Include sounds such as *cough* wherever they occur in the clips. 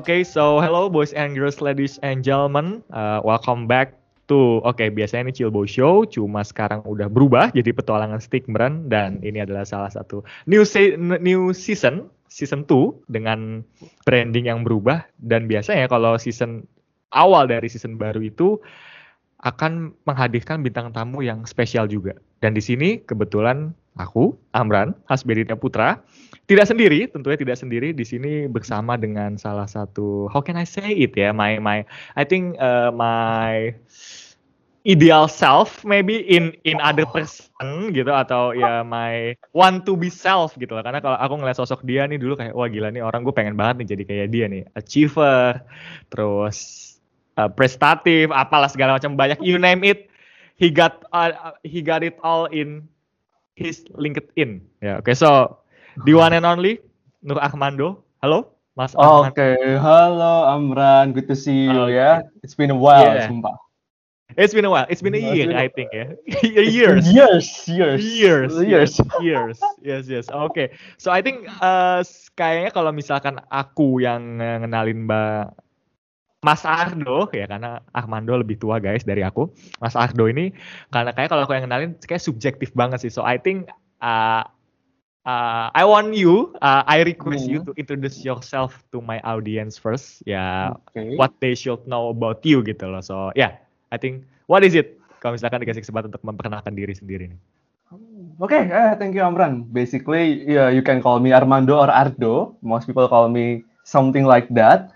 Okay, so hello boys and girls, ladies and gentlemen. Uh, welcome back to Oke, okay, biasanya ini Chillboy Show, cuma sekarang udah berubah jadi petualangan Stickman dan ini adalah salah satu new se new season, season 2 dengan branding yang berubah dan biasanya kalau season awal dari season baru itu akan menghadirkan bintang tamu yang spesial juga. Dan di sini kebetulan aku, Amran, Hasbedita Putra, tidak sendiri, tentunya tidak sendiri. Di sini bersama dengan salah satu how can I say it ya, my my I think uh, my ideal self maybe in in other person gitu. Atau ya my want to be self gitu lah. Karena kalau aku ngeliat sosok dia nih dulu kayak wah gila nih orang gue pengen banget nih jadi kayak dia nih. Achiever terus uh, prestatif apalah segala macam banyak you name it. He got uh, he got it all in his LinkedIn. Ya yeah, oke okay, so The one and only Nur Ahmando. Halo, Mas Oke, okay. halo Amran, good to see you ya. Yeah. It's been a while, yeah. sumpah. It's been a while. It's been a year, I think ya. *laughs* Yeah. years. Years, years. Years. Years. Years. Yes, yes. Oke. Okay. So I think uh, kayaknya kalau misalkan aku yang ngenalin Mbak Mas Ardo ya karena Ahmando lebih tua guys dari aku. Mas Ardo ini karena kayak kalau aku yang kenalin kayak subjektif banget sih. So I think uh, uh, I want you, uh, I request mm. you to introduce yourself to my audience first. Ya, yeah, okay. what they should know about you gitu loh. So, yeah, I think what is it? Kalau misalkan dikasih kesempatan untuk memperkenalkan diri sendiri nih. Oke, okay, uh, thank you Amran. Basically, yeah, you can call me Armando or Ardo. Most people call me something like that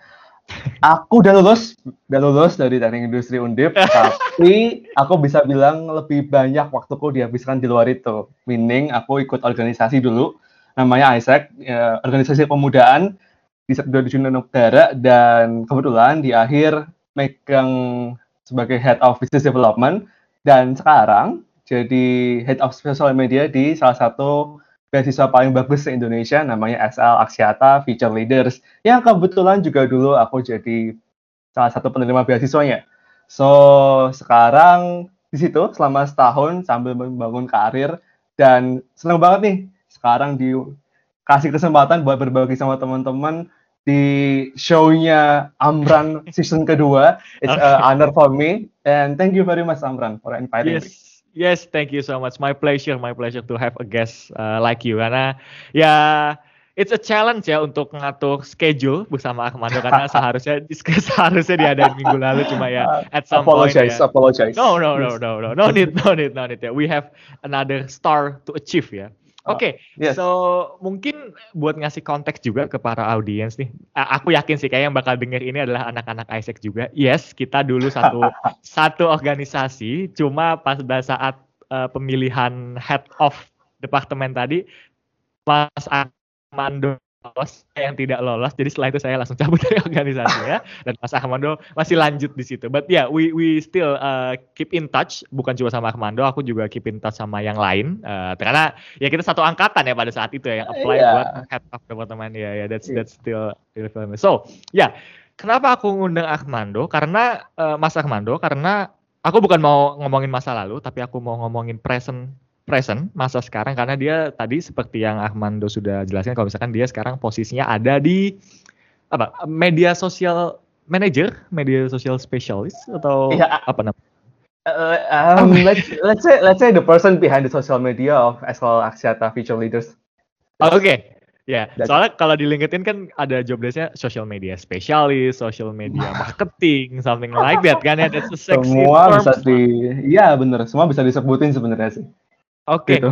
aku udah lulus, udah lulus dari teknik industri undip, *laughs* tapi aku bisa bilang lebih banyak waktuku dihabiskan di luar itu. Meaning aku ikut organisasi dulu, namanya ISEC, ya, organisasi pemudaan di sektor dunia negara dan kebetulan di akhir megang sebagai head of business development dan sekarang jadi head of social media di salah satu beasiswa paling bagus di Indonesia namanya SL Aksiata Future Leaders yang kebetulan juga dulu aku jadi salah satu penerima beasiswanya. So sekarang di situ selama setahun sambil membangun karir dan senang banget nih sekarang dikasih kesempatan buat berbagi sama teman-teman di show-nya Amran season kedua. It's an *laughs* honor for me and thank you very much Amran for inviting yes. me. Yes, thank you so much. My pleasure, my pleasure to have a guest uh, like you karena ya it's a challenge ya untuk ngatur schedule bersama Ahmado karena *laughs* seharusnya seharusnya diadain minggu lalu cuma ya at some apologize, point ya. Apologize, No, no, no, no, no, no need, no need, no need ya. We have another star to achieve ya. Oke, okay, yes. so mungkin buat ngasih konteks juga ke para audiens nih, aku yakin sih kayak yang bakal denger ini adalah anak-anak Isaac juga. Yes, kita dulu satu *laughs* satu organisasi, cuma pas pada saat uh, pemilihan head of departemen tadi, Mas Armando lolos, yang tidak lolos. Jadi setelah itu saya langsung *laughs* cabut dari organisasi ya. Dan Mas Ahmando masih lanjut di situ. But yeah, we we still uh, keep in touch. Bukan cuma sama Ahmando, aku juga keep in touch sama yang lain. Uh, karena ya kita satu angkatan ya pada saat itu ya yang apply yeah. buat head of department ya. Ya that's yeah. that's still still So ya, yeah. kenapa aku ngundang Ahmando? Karena uh, Mas Ahmando karena aku bukan mau ngomongin masa lalu, tapi aku mau ngomongin present present masa sekarang karena dia tadi seperti yang Ahmando sudah jelaskan kalau misalkan dia sekarang posisinya ada di apa media sosial manager, media sosial specialist atau ya, apa namanya? Uh, um, let's let's say let's say the person behind the social media of Eskwal Aksiata Future Leaders. Oke, okay. Ya, yeah. soalnya kalau di LinkedIn kan ada job desknya social media specialist, social media marketing, something like that kan ya. That's a sexy Semua term. bisa di, iya bener, semua bisa disebutin sebenarnya sih. Oke. Okay. Gitu.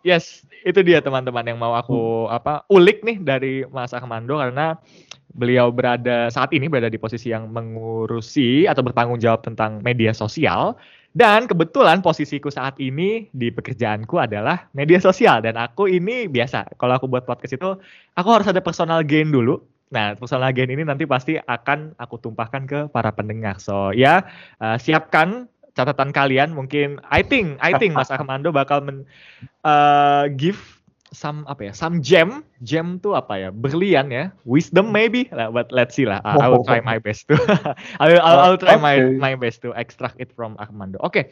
Yes, itu dia teman-teman yang mau aku apa ulik nih dari Mas Ahmando karena beliau berada saat ini berada di posisi yang mengurusi atau bertanggung jawab tentang media sosial dan kebetulan posisiku saat ini di pekerjaanku adalah media sosial dan aku ini biasa kalau aku buat podcast itu aku harus ada personal gain dulu Nah, personal gain ini nanti pasti akan aku tumpahkan ke para pendengar. So, ya, uh, siapkan catatan kalian mungkin I think I think Mas Armando bakal men, uh, give some apa ya some gem. Gem tuh apa ya? Berlian ya? Wisdom maybe? Nah, but let's see lah. I will try my best to. I will I will try my *laughs* *laughs* my best to extract it from Armando. Oke okay.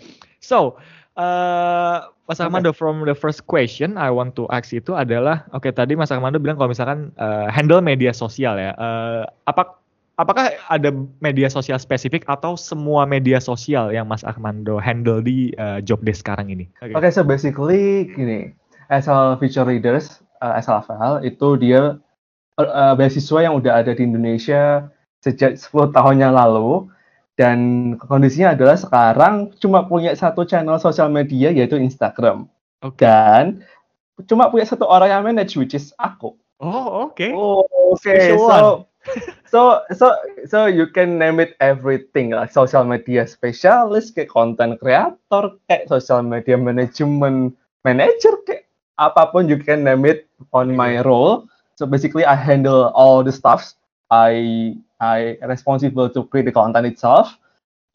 so uh, Mas Armando from the first question I want to ask itu adalah oke okay, tadi Mas Armando bilang kalau misalkan uh, handle media sosial ya uh, apa apakah ada media sosial spesifik atau semua media sosial yang Mas Armando handle di uh, job desk sekarang ini? Oke, okay. okay, so basically gini, SL Future Leaders, uh, SLFL itu dia uh, beasiswa yang udah ada di Indonesia sejak 10 tahun yang lalu dan kondisinya adalah sekarang cuma punya satu channel sosial media yaitu Instagram. Okay. Dan cuma punya satu orang yang manage which is aku. Oh, oke. Okay. Oh, oke. Okay. So, *laughs* so, so, so you can name it everything lah. Social media spesialis, kayak content creator, kayak social media management manager, kayak apa pun you can name it on my role. So basically, I handle all the stuff. I I responsible to create the content itself.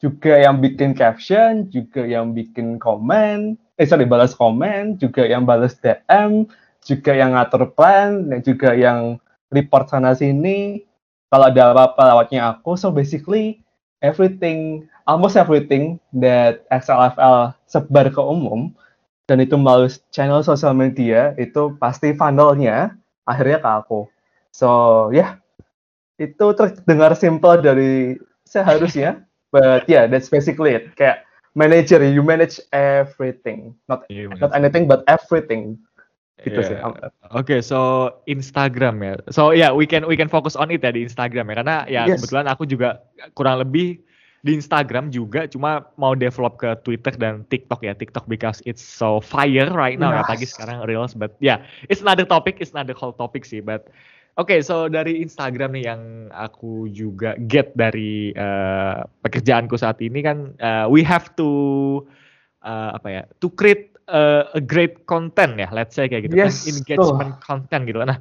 Juga yang bikin caption, juga yang bikin komen, eh sorry balas komen, juga yang balas DM, juga yang ngatur plan dan juga yang report sana sini kalau ada apa-apa lewatnya aku so basically everything almost everything that XLFL sebar ke umum dan itu melalui channel sosial media itu pasti funnelnya akhirnya ke aku. So ya. Yeah, itu terdengar simple dari seharusnya *laughs* but yeah that's basically it. Kayak manager you manage everything. Not yeah, not anything but everything gitu yeah. sih. Oke, okay, so Instagram ya. So ya yeah, we can we can focus on it ya di Instagram ya karena ya yes. kebetulan aku juga kurang lebih di Instagram juga cuma mau develop ke Twitter dan TikTok ya TikTok because it's so fire right now ya, yes. ya pagi sekarang reels but yeah it's another topic it's another whole topic sih but oke okay, so dari Instagram nih yang aku juga get dari uh, pekerjaanku saat ini kan uh, we have to uh, apa ya to create uh, a great content ya, let's say kayak gitu kan, yes, kan, engagement oh. content gitu. Nah,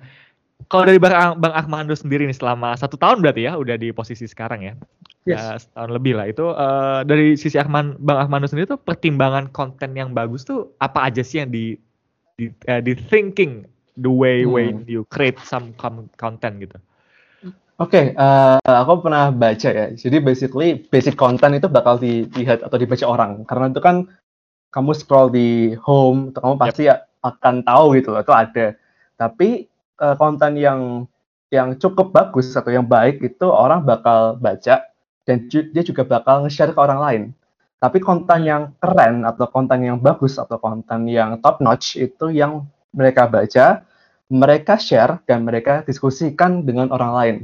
kalau dari Bang, Bang Ahmando sendiri nih selama satu tahun berarti ya, udah di posisi sekarang ya, yes. uh, setahun lebih lah. Itu uh, dari sisi Ahman, Bang Ahmando sendiri tuh pertimbangan konten yang bagus tuh apa aja sih yang di di, uh, di thinking the way hmm. way you create some content gitu. Oke, okay, uh, aku pernah baca ya. Jadi basically basic content itu bakal dilihat atau dibaca orang karena itu kan kamu scroll di home, kamu pasti yep. akan tahu gitu loh, itu ada. Tapi uh, konten yang yang cukup bagus atau yang baik itu orang bakal baca dan dia juga bakal nge-share ke orang lain. Tapi konten yang keren atau konten yang bagus atau konten yang top notch itu yang mereka baca, mereka share dan mereka diskusikan dengan orang lain.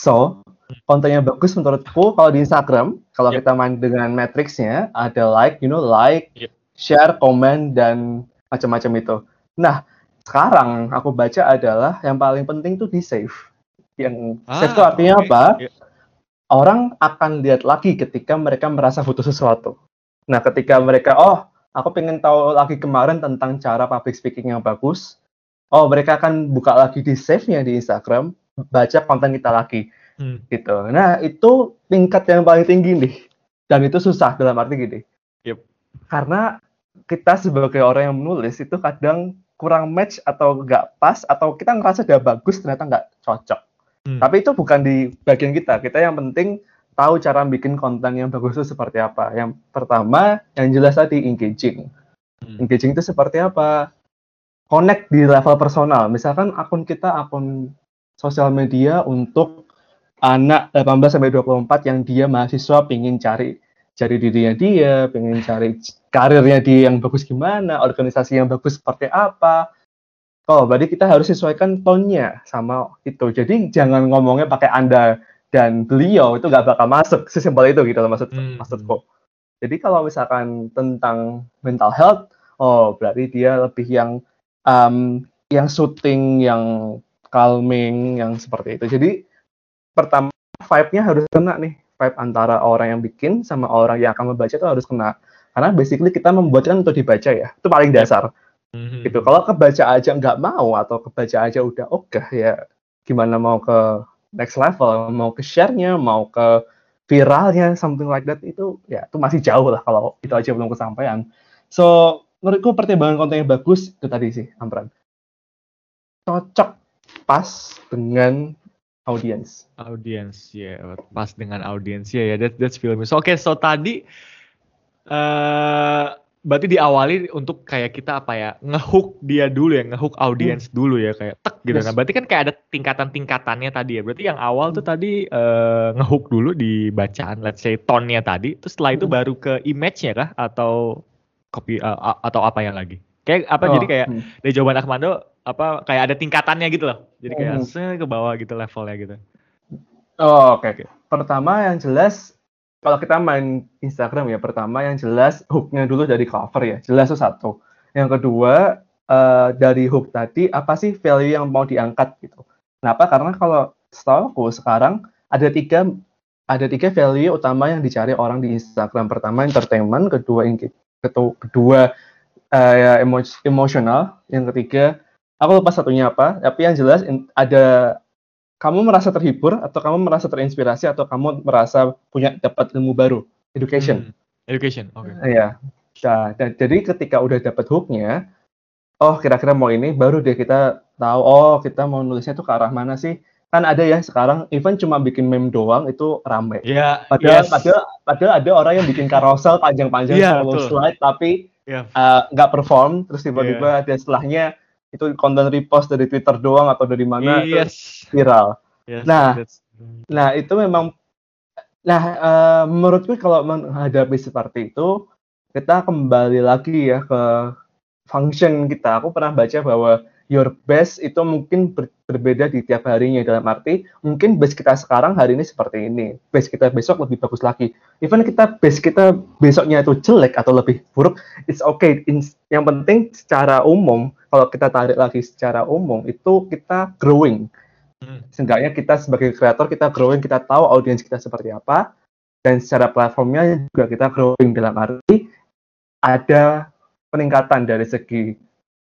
So, konten yang bagus menurutku kalau di Instagram, kalau yep. kita main dengan matrixnya ada like, you know, like, yep share, komen, dan macam-macam itu. Nah, sekarang aku baca adalah yang paling penting tuh di save. Yang ah, save itu artinya okay. apa? Yeah. Orang akan lihat lagi ketika mereka merasa butuh sesuatu. Nah, ketika mereka, oh, aku pengen tahu lagi kemarin tentang cara public speaking yang bagus. Oh, mereka akan buka lagi di save-nya di Instagram, baca konten kita lagi. Hmm. Gitu. Nah, itu tingkat yang paling tinggi nih. Dan itu susah dalam arti gini. Yep. Karena kita sebagai orang yang menulis itu kadang kurang match atau nggak pas atau kita ngerasa udah bagus ternyata nggak cocok. Hmm. Tapi itu bukan di bagian kita. Kita yang penting tahu cara bikin konten yang bagus itu seperti apa. Yang pertama yang jelas tadi engaging. Hmm. Engaging itu seperti apa? Connect di level personal. Misalkan akun kita akun sosial media untuk anak 18 sampai 24 yang dia mahasiswa pingin cari cari dirinya dia, pengen cari karirnya dia yang bagus gimana, organisasi yang bagus seperti apa. Oh, berarti kita harus sesuaikan tone-nya sama itu. Jadi jangan ngomongnya pakai Anda dan beliau itu nggak bakal masuk sesimpel itu gitu maksud hmm. maksudku. Jadi kalau misalkan tentang mental health, oh berarti dia lebih yang um, yang shooting, yang calming, yang seperti itu. Jadi pertama vibe-nya harus kena nih vibe antara orang yang bikin sama orang yang akan membaca itu harus kena. Karena basically kita membuat kan untuk dibaca ya. Itu paling dasar. Mm-hmm. Gitu. Kalau kebaca aja nggak mau atau kebaca aja udah oke okay, ya gimana mau ke next level, mau ke share-nya, mau ke viralnya, something like that itu ya itu masih jauh lah kalau itu aja belum kesampaian. So menurutku pertimbangan konten yang bagus itu tadi sih, Ampran. Cocok pas dengan audience. Audience, ya, yeah. pas dengan audience ya, yeah, yeah, that, that's film. So, oke, okay, so tadi uh, berarti diawali untuk kayak kita apa ya ngehook dia dulu ya ngehook audiens hmm. dulu ya kayak tek gitu yes. nah berarti kan kayak ada tingkatan-tingkatannya tadi ya berarti yang awal tuh tadi uh, ngehook dulu di bacaan let's say tonnya tadi terus setelah itu hmm. baru ke image-nya kah atau copy uh, atau apa yang lagi kayak apa oh, jadi kayak hmm. dari jawaban Akmando apa kayak ada tingkatannya gitu loh jadi kayak hmm. ke bawah gitu levelnya gitu oh oke okay. pertama yang jelas kalau kita main Instagram ya pertama yang jelas hooknya dulu dari cover ya jelas itu satu. Yang kedua uh, dari hook tadi apa sih value yang mau diangkat gitu? Kenapa? Karena kalau setahu aku sekarang ada tiga ada tiga value utama yang dicari orang di Instagram. Pertama entertainment kedua kedua, kedua uh, emo, emosional yang ketiga aku lupa satunya apa tapi yang jelas ada kamu merasa terhibur atau kamu merasa terinspirasi atau kamu merasa punya dapat ilmu baru education hmm, education oke okay. ya nah, dan, jadi ketika udah dapat hooknya oh kira-kira mau ini baru deh kita tahu oh kita mau nulisnya tuh ke arah mana sih kan ada ya sekarang even cuma bikin meme doang itu rame yeah, padahal, yes. padahal padahal ada orang yang bikin carousel panjang-panjang yeah, slide tapi iya. eh, nggak yeah. uh, perform terus tiba-tiba yeah. ada setelahnya itu konten repost dari Twitter doang atau dari mana yes. viral. Yes, nah, that's... nah itu memang, nah uh, menurutku kalau menghadapi seperti itu kita kembali lagi ya ke function kita. Aku pernah baca bahwa your best itu mungkin ber berbeda di tiap harinya. Dalam arti mungkin base kita sekarang hari ini seperti ini. Base kita besok lebih bagus lagi. Even kita base kita besoknya itu jelek atau lebih buruk it's okay. In, yang penting secara umum kalau kita tarik lagi secara umum itu kita growing. Hmm. seenggaknya kita sebagai kreator kita growing kita tahu audiens kita seperti apa dan secara platformnya juga kita growing. Dalam arti ada peningkatan dari segi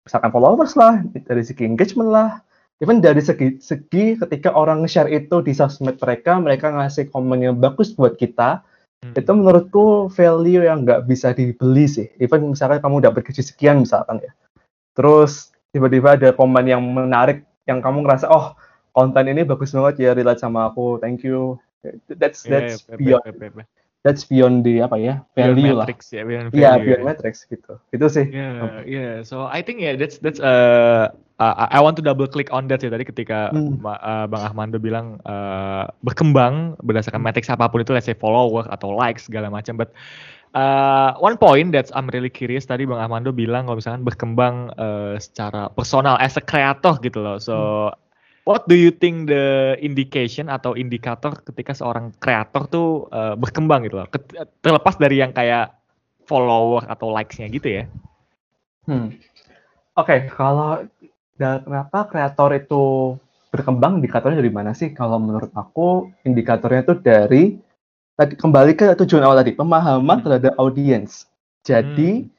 misalkan followers lah, dari segi engagement lah, even dari segi segi ketika orang share itu di sosmed mereka, mereka ngasih komen yang bagus buat kita, hmm. itu menurutku value yang nggak bisa dibeli sih. Even misalkan kamu dapat gaji sekian misalkan ya, terus tiba-tiba ada komen yang menarik, yang kamu ngerasa oh konten ini bagus banget ya relate sama aku, thank you. That's that's yeah, beyond that's beyond the apa ya value beyond lah. Ya, beyond value. Yeah, beyond ya. metrics gitu. Itu sih. Yeah, yeah. So I think yeah that's that's uh, uh I want to double click on that sih tadi ketika hmm. uh, Bang Ahmando bilang uh, berkembang berdasarkan metrics apa pun itu let's say follower atau likes segala macam but Uh, one point that I'm really curious tadi Bang Ahmando bilang kalau misalkan berkembang uh, secara personal as a creator gitu loh. So hmm what do you think the indication atau indikator ketika seorang kreator tuh uh, berkembang gitu loh? Terlepas dari yang kayak follower atau likes-nya gitu ya? Hmm. oke okay, kalau kenapa kreator itu berkembang? Indikatornya dari mana sih? Kalau menurut aku indikatornya itu dari tadi kembali ke tujuan awal tadi pemahaman hmm. terhadap audiens jadi hmm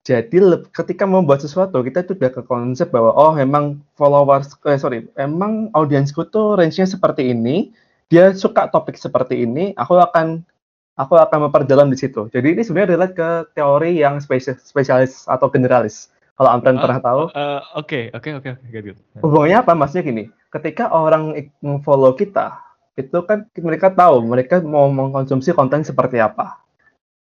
jadi ketika membuat sesuatu kita itu udah ke konsep bahwa oh emang followers eh, sorry emang audiensku tuh range-nya seperti ini dia suka topik seperti ini aku akan aku akan memperdalam di situ. Jadi ini sebenarnya relate ke teori yang spesialis, spesialis atau generalis kalau Amran uh, pernah tahu. uh, oke oke oke oke hubungannya apa? Maksudnya gini ketika orang follow kita itu kan mereka tahu mereka mau mengkonsumsi konten seperti apa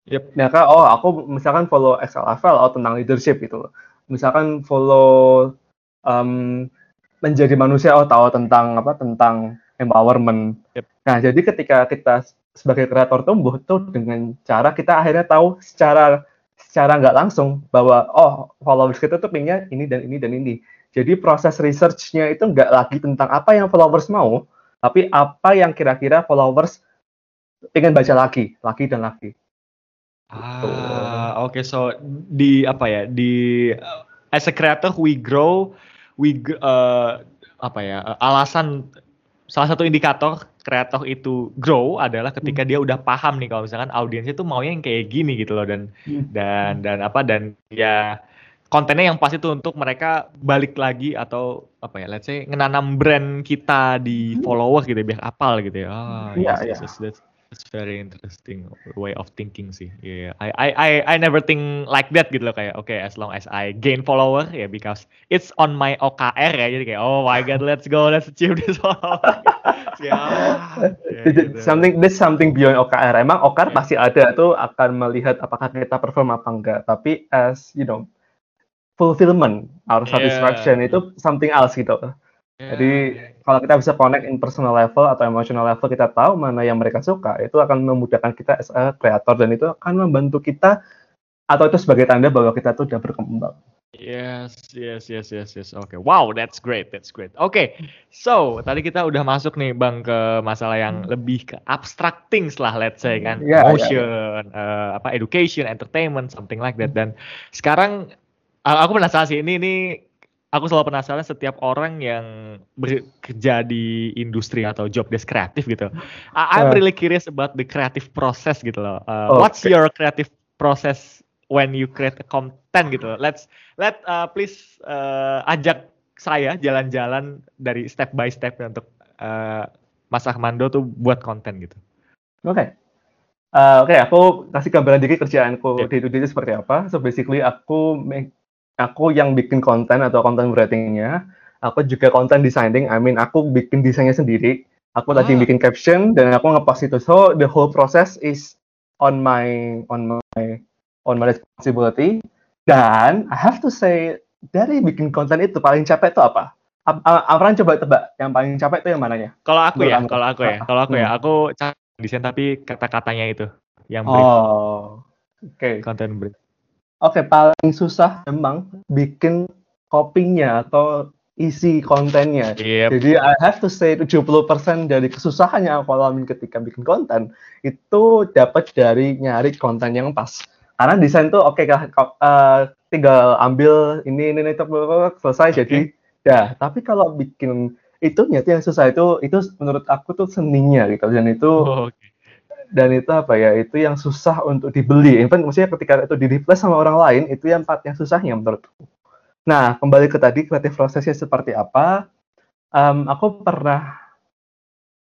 Yep. Ya kan, oh aku misalkan follow XLFL oh tentang leadership gitu Misalkan follow um, menjadi manusia oh tahu tentang apa tentang empowerment. Yep. Nah, jadi ketika kita sebagai kreator tumbuh tuh dengan cara kita akhirnya tahu secara secara nggak langsung bahwa oh followers kita tuh pinginnya ini dan ini dan ini. Jadi proses researchnya itu nggak lagi tentang apa yang followers mau, tapi apa yang kira-kira followers ingin baca lagi, lagi dan lagi. Ah, oke. Okay. So di apa ya di uh, as a creator we grow, we uh, apa ya uh, alasan salah satu indikator kreator itu grow adalah ketika hmm. dia udah paham nih kalau misalkan audiensnya tuh maunya yang kayak gini gitu loh dan hmm. dan dan apa dan ya kontennya yang pas itu untuk mereka balik lagi atau apa ya let's say ngenanam brand kita di hmm. follower gitu ya, biar apal gitu ya. Oh, iya, yes, yes, yes, It's very interesting way of thinking sih. Yeah, I I I I never think like that gitu loh kayak oke okay, as long as I gain follower ya yeah, because it's on my OKR ya jadi kayak oh my god let's go let's achieve this *laughs* yeah, yeah, gitu. something this something beyond OKR. Emang OKR yeah. pasti ada tuh akan melihat apakah kita perform apa enggak. Tapi as you know fulfillment our satisfaction yeah. itu something else gitu. Yeah. Jadi kalau kita bisa connect in personal level atau emotional level kita tahu mana yang mereka suka itu akan memudahkan kita as a creator dan itu akan membantu kita atau itu sebagai tanda bahwa kita tuh udah berkembang. Yes, yes, yes, yes, yes. Oke, okay. wow, that's great, that's great. Oke, okay. so tadi kita udah masuk nih bang ke masalah yang lebih ke abstract things lah, let's say kan, yeah, motion, yeah, yeah. Uh, apa, education, entertainment, something like that. Dan sekarang aku penasaran sih ini ini aku selalu penasaran setiap orang yang bekerja di industri atau job desk kreatif gitu. I'm really curious about the creative process gitu loh. Uh, okay. What's your creative process when you create a content gitu? Let's let uh, please uh, ajak saya jalan-jalan dari step by step untuk uh, Mas Ahmando tuh buat konten gitu. Oke. Okay. Uh, Oke, okay, aku kasih gambaran dikit kerjaanku yeah. di itu seperti apa. So basically aku make aku yang bikin konten atau konten writingnya, aku juga konten designing. I mean, aku bikin desainnya sendiri. Aku ah. tadi bikin caption dan aku ngepost itu. So the whole process is on my on my on my responsibility. Dan I have to say dari bikin konten itu paling capek itu apa? Amran coba tebak yang paling capek itu yang mananya? Kalau aku ya, kalau aku ya, kalau aku ya, hmm. aku desain tapi kata-katanya itu yang brief. Oh, oke. Okay. Konten brief. Oke, paling susah memang bikin copynya atau isi kontennya. Yep. Jadi I have to say 70% dari kesusahan yang aku alami ketika bikin konten itu dapat dari nyari konten yang pas. Karena desain tuh oke okay, uh, tinggal ambil ini ini, ini selesai okay. jadi ya. Tapi kalau bikin itu nyata yang susah itu itu menurut aku tuh seninya gitu dan itu oh, okay dan itu apa ya itu yang susah untuk dibeli even maksudnya ketika itu di replace sama orang lain itu yang part yang susahnya menurutku nah kembali ke tadi kreatif prosesnya seperti apa um, aku pernah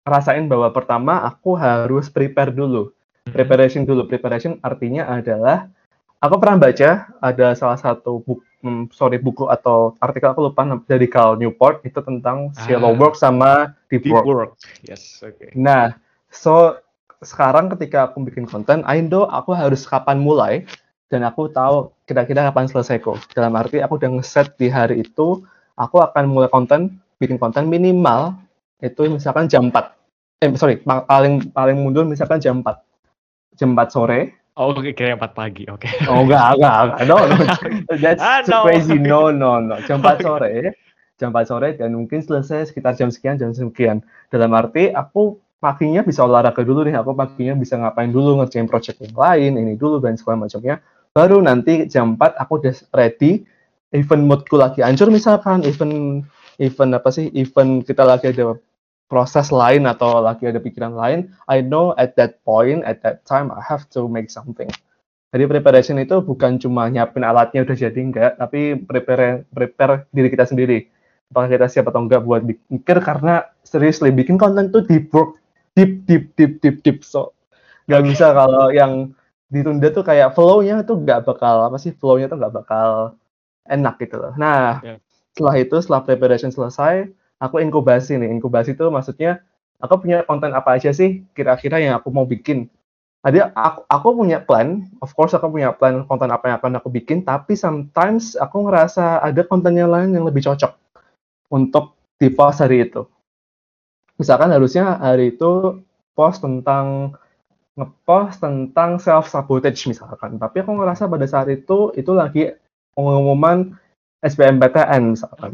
rasain bahwa pertama aku harus prepare dulu hmm. preparation dulu preparation artinya adalah aku pernah baca ada salah satu buku um, sorry buku atau artikel aku lupa dari Cal Newport itu tentang ah. shallow work sama deep, deep work. work. Yes, okay. Nah, so sekarang ketika aku bikin konten, I know aku harus kapan mulai dan aku tahu kira-kira kapan selesai kok. Dalam arti aku udah ngeset di hari itu, aku akan mulai konten, bikin konten minimal itu misalkan jam 4. Eh sorry, paling paling mundur misalkan jam 4. Jam 4 sore. Oh, oke, okay, kira 4 pagi. Oke. Okay. Oh, enggak, enggak, enggak. No, no. *laughs* That's ah, no. crazy. No, no, no. Jam 4 *laughs* sore. Jam 4 sore dan mungkin selesai sekitar jam sekian, jam sekian. Dalam arti aku paginya bisa olahraga dulu nih aku paginya bisa ngapain dulu ngerjain project yang lain ini dulu dan segala macamnya. Baru nanti jam 4 aku udah ready event moodku lagi hancur misalkan event event apa sih event kita lagi ada proses lain atau lagi ada pikiran lain I know at that point at that time I have to make something. Jadi preparation itu bukan cuma nyiapin alatnya udah jadi enggak tapi prepare prepare diri kita sendiri. Apakah kita siap atau enggak buat mikir karena seriously bikin konten tuh deep work deep deep deep deep deep so nggak bisa kalau yang ditunda tuh kayak flow-nya tuh nggak bakal apa sih flow-nya tuh nggak bakal enak gitu loh. Nah yeah. setelah itu setelah preparation selesai aku inkubasi nih inkubasi itu maksudnya aku punya konten apa aja sih kira-kira yang aku mau bikin. Jadi aku, aku punya plan, of course aku punya plan konten apa yang akan aku bikin, tapi sometimes aku ngerasa ada konten yang lain yang lebih cocok untuk di post hari itu misalkan harusnya hari itu post tentang ngepost tentang self sabotage misalkan. Tapi aku ngerasa pada saat itu itu lagi pengumuman SBMPTN misalkan.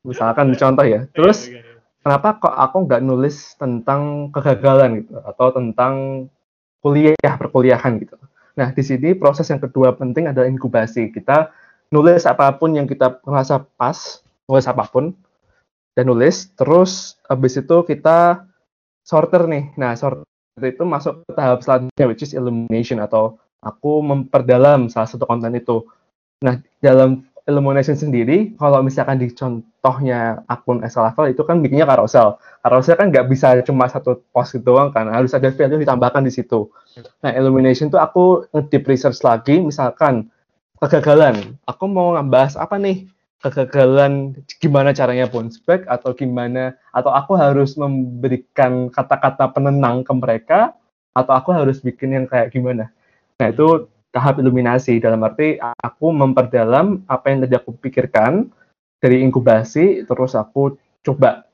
Misalkan contoh ya. terus kenapa kok aku nggak nulis tentang kegagalan gitu atau tentang kuliah perkuliahan gitu? Nah di sini proses yang kedua penting adalah inkubasi. Kita nulis apa pun yang kita merasa pas nulis apa pun dan nulis terus habis itu kita sorter nih nah sorter itu masuk ke tahap selanjutnya which is illumination atau aku memperdalam salah satu konten itu nah dalam Illumination sendiri, kalau misalkan di contohnya akun level itu kan bikinnya carousel. Carousel kan nggak bisa cuma satu post itu doang kan, harus ada value ditambahkan di situ. Nah, Illumination tuh aku deep research lagi, misalkan kegagalan. Aku mau ngebahas apa nih? Kegagalan gimana caranya bounce back atau gimana atau aku harus memberikan kata-kata penenang ke mereka atau aku harus bikin yang kayak gimana. Nah, itu tahap iluminasi. Dalam arti aku memperdalam apa yang tadi aku pikirkan dari inkubasi terus aku coba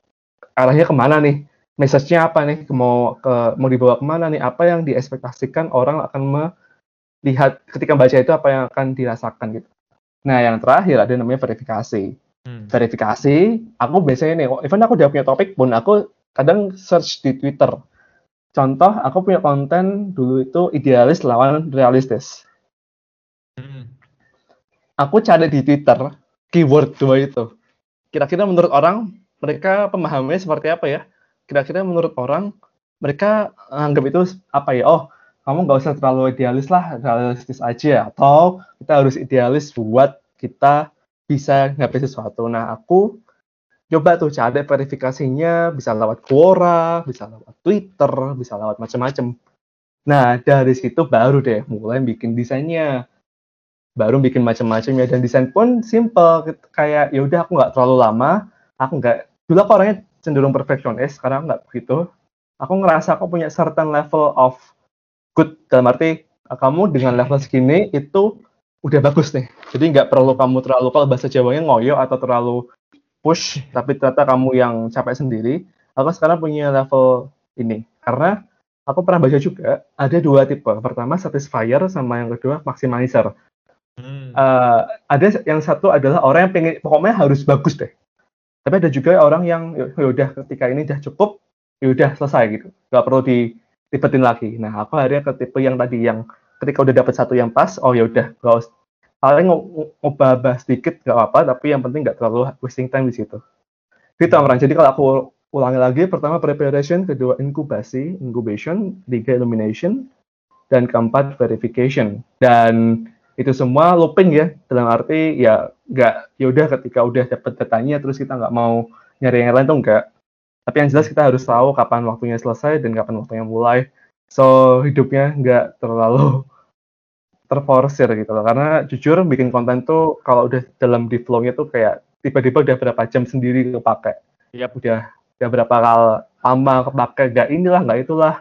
arahnya ke mana nih? Message-nya apa nih? Mau ke mau dibawa ke mana nih? Apa yang diekspektasikan orang akan melihat ketika baca itu apa yang akan dirasakan gitu nah yang terakhir ada namanya verifikasi hmm. verifikasi aku biasanya nih even aku udah punya topik pun aku kadang search di Twitter contoh aku punya konten dulu itu idealis lawan realistis aku cari di Twitter keyword dua itu. Kira-kira menurut orang mereka pemahamannya seperti apa ya? Kira-kira menurut orang mereka anggap itu apa ya? Oh, kamu nggak usah terlalu idealis lah, realistis aja. Atau kita harus idealis buat kita bisa ngapain sesuatu. Nah, aku coba tuh cari verifikasinya bisa lewat Quora, bisa lewat Twitter, bisa lewat macam-macam. Nah, dari situ baru deh mulai bikin desainnya baru bikin macam-macam ya dan desain pun simple kayak ya udah aku nggak terlalu lama aku nggak dulu aku orangnya cenderung perfeksionis sekarang nggak begitu aku ngerasa aku punya certain level of good dalam arti kamu dengan level segini itu udah bagus nih jadi nggak perlu kamu terlalu kalau bahasa Jawanya ngoyo atau terlalu push tapi ternyata kamu yang capek sendiri aku sekarang punya level ini karena aku pernah baca juga ada dua tipe pertama satisfier sama yang kedua maximizer Hmm. Uh, ada yang satu adalah orang yang pengen pokoknya harus bagus deh. Tapi ada juga orang yang ya, ya udah ketika ini udah cukup, ya udah selesai gitu. Gak perlu diribetin lagi. Nah, aku akhirnya ke tipe yang tadi yang ketika udah dapet satu yang pas, oh ya udah, usah paling ngubah sedikit gak apa-apa, tapi yang penting gak terlalu wasting time di situ. Gitu, Amran. Jadi kalau aku ulangi lagi, pertama preparation, kedua inkubasi, incubation, tiga illumination, dan keempat verification. Dan itu semua looping ya dalam arti ya nggak yaudah ketika udah dapet datanya terus kita nggak mau nyari yang lain tuh enggak tapi yang jelas kita harus tahu kapan waktunya selesai dan kapan waktunya mulai. So hidupnya nggak terlalu *laughs* terforsir gitu loh. Karena jujur bikin konten tuh kalau udah dalam di flow-nya tuh kayak tiba-tiba udah berapa jam sendiri kepake. Yep. udah udah berapa kali lama kepake. Nggak inilah nggak itulah.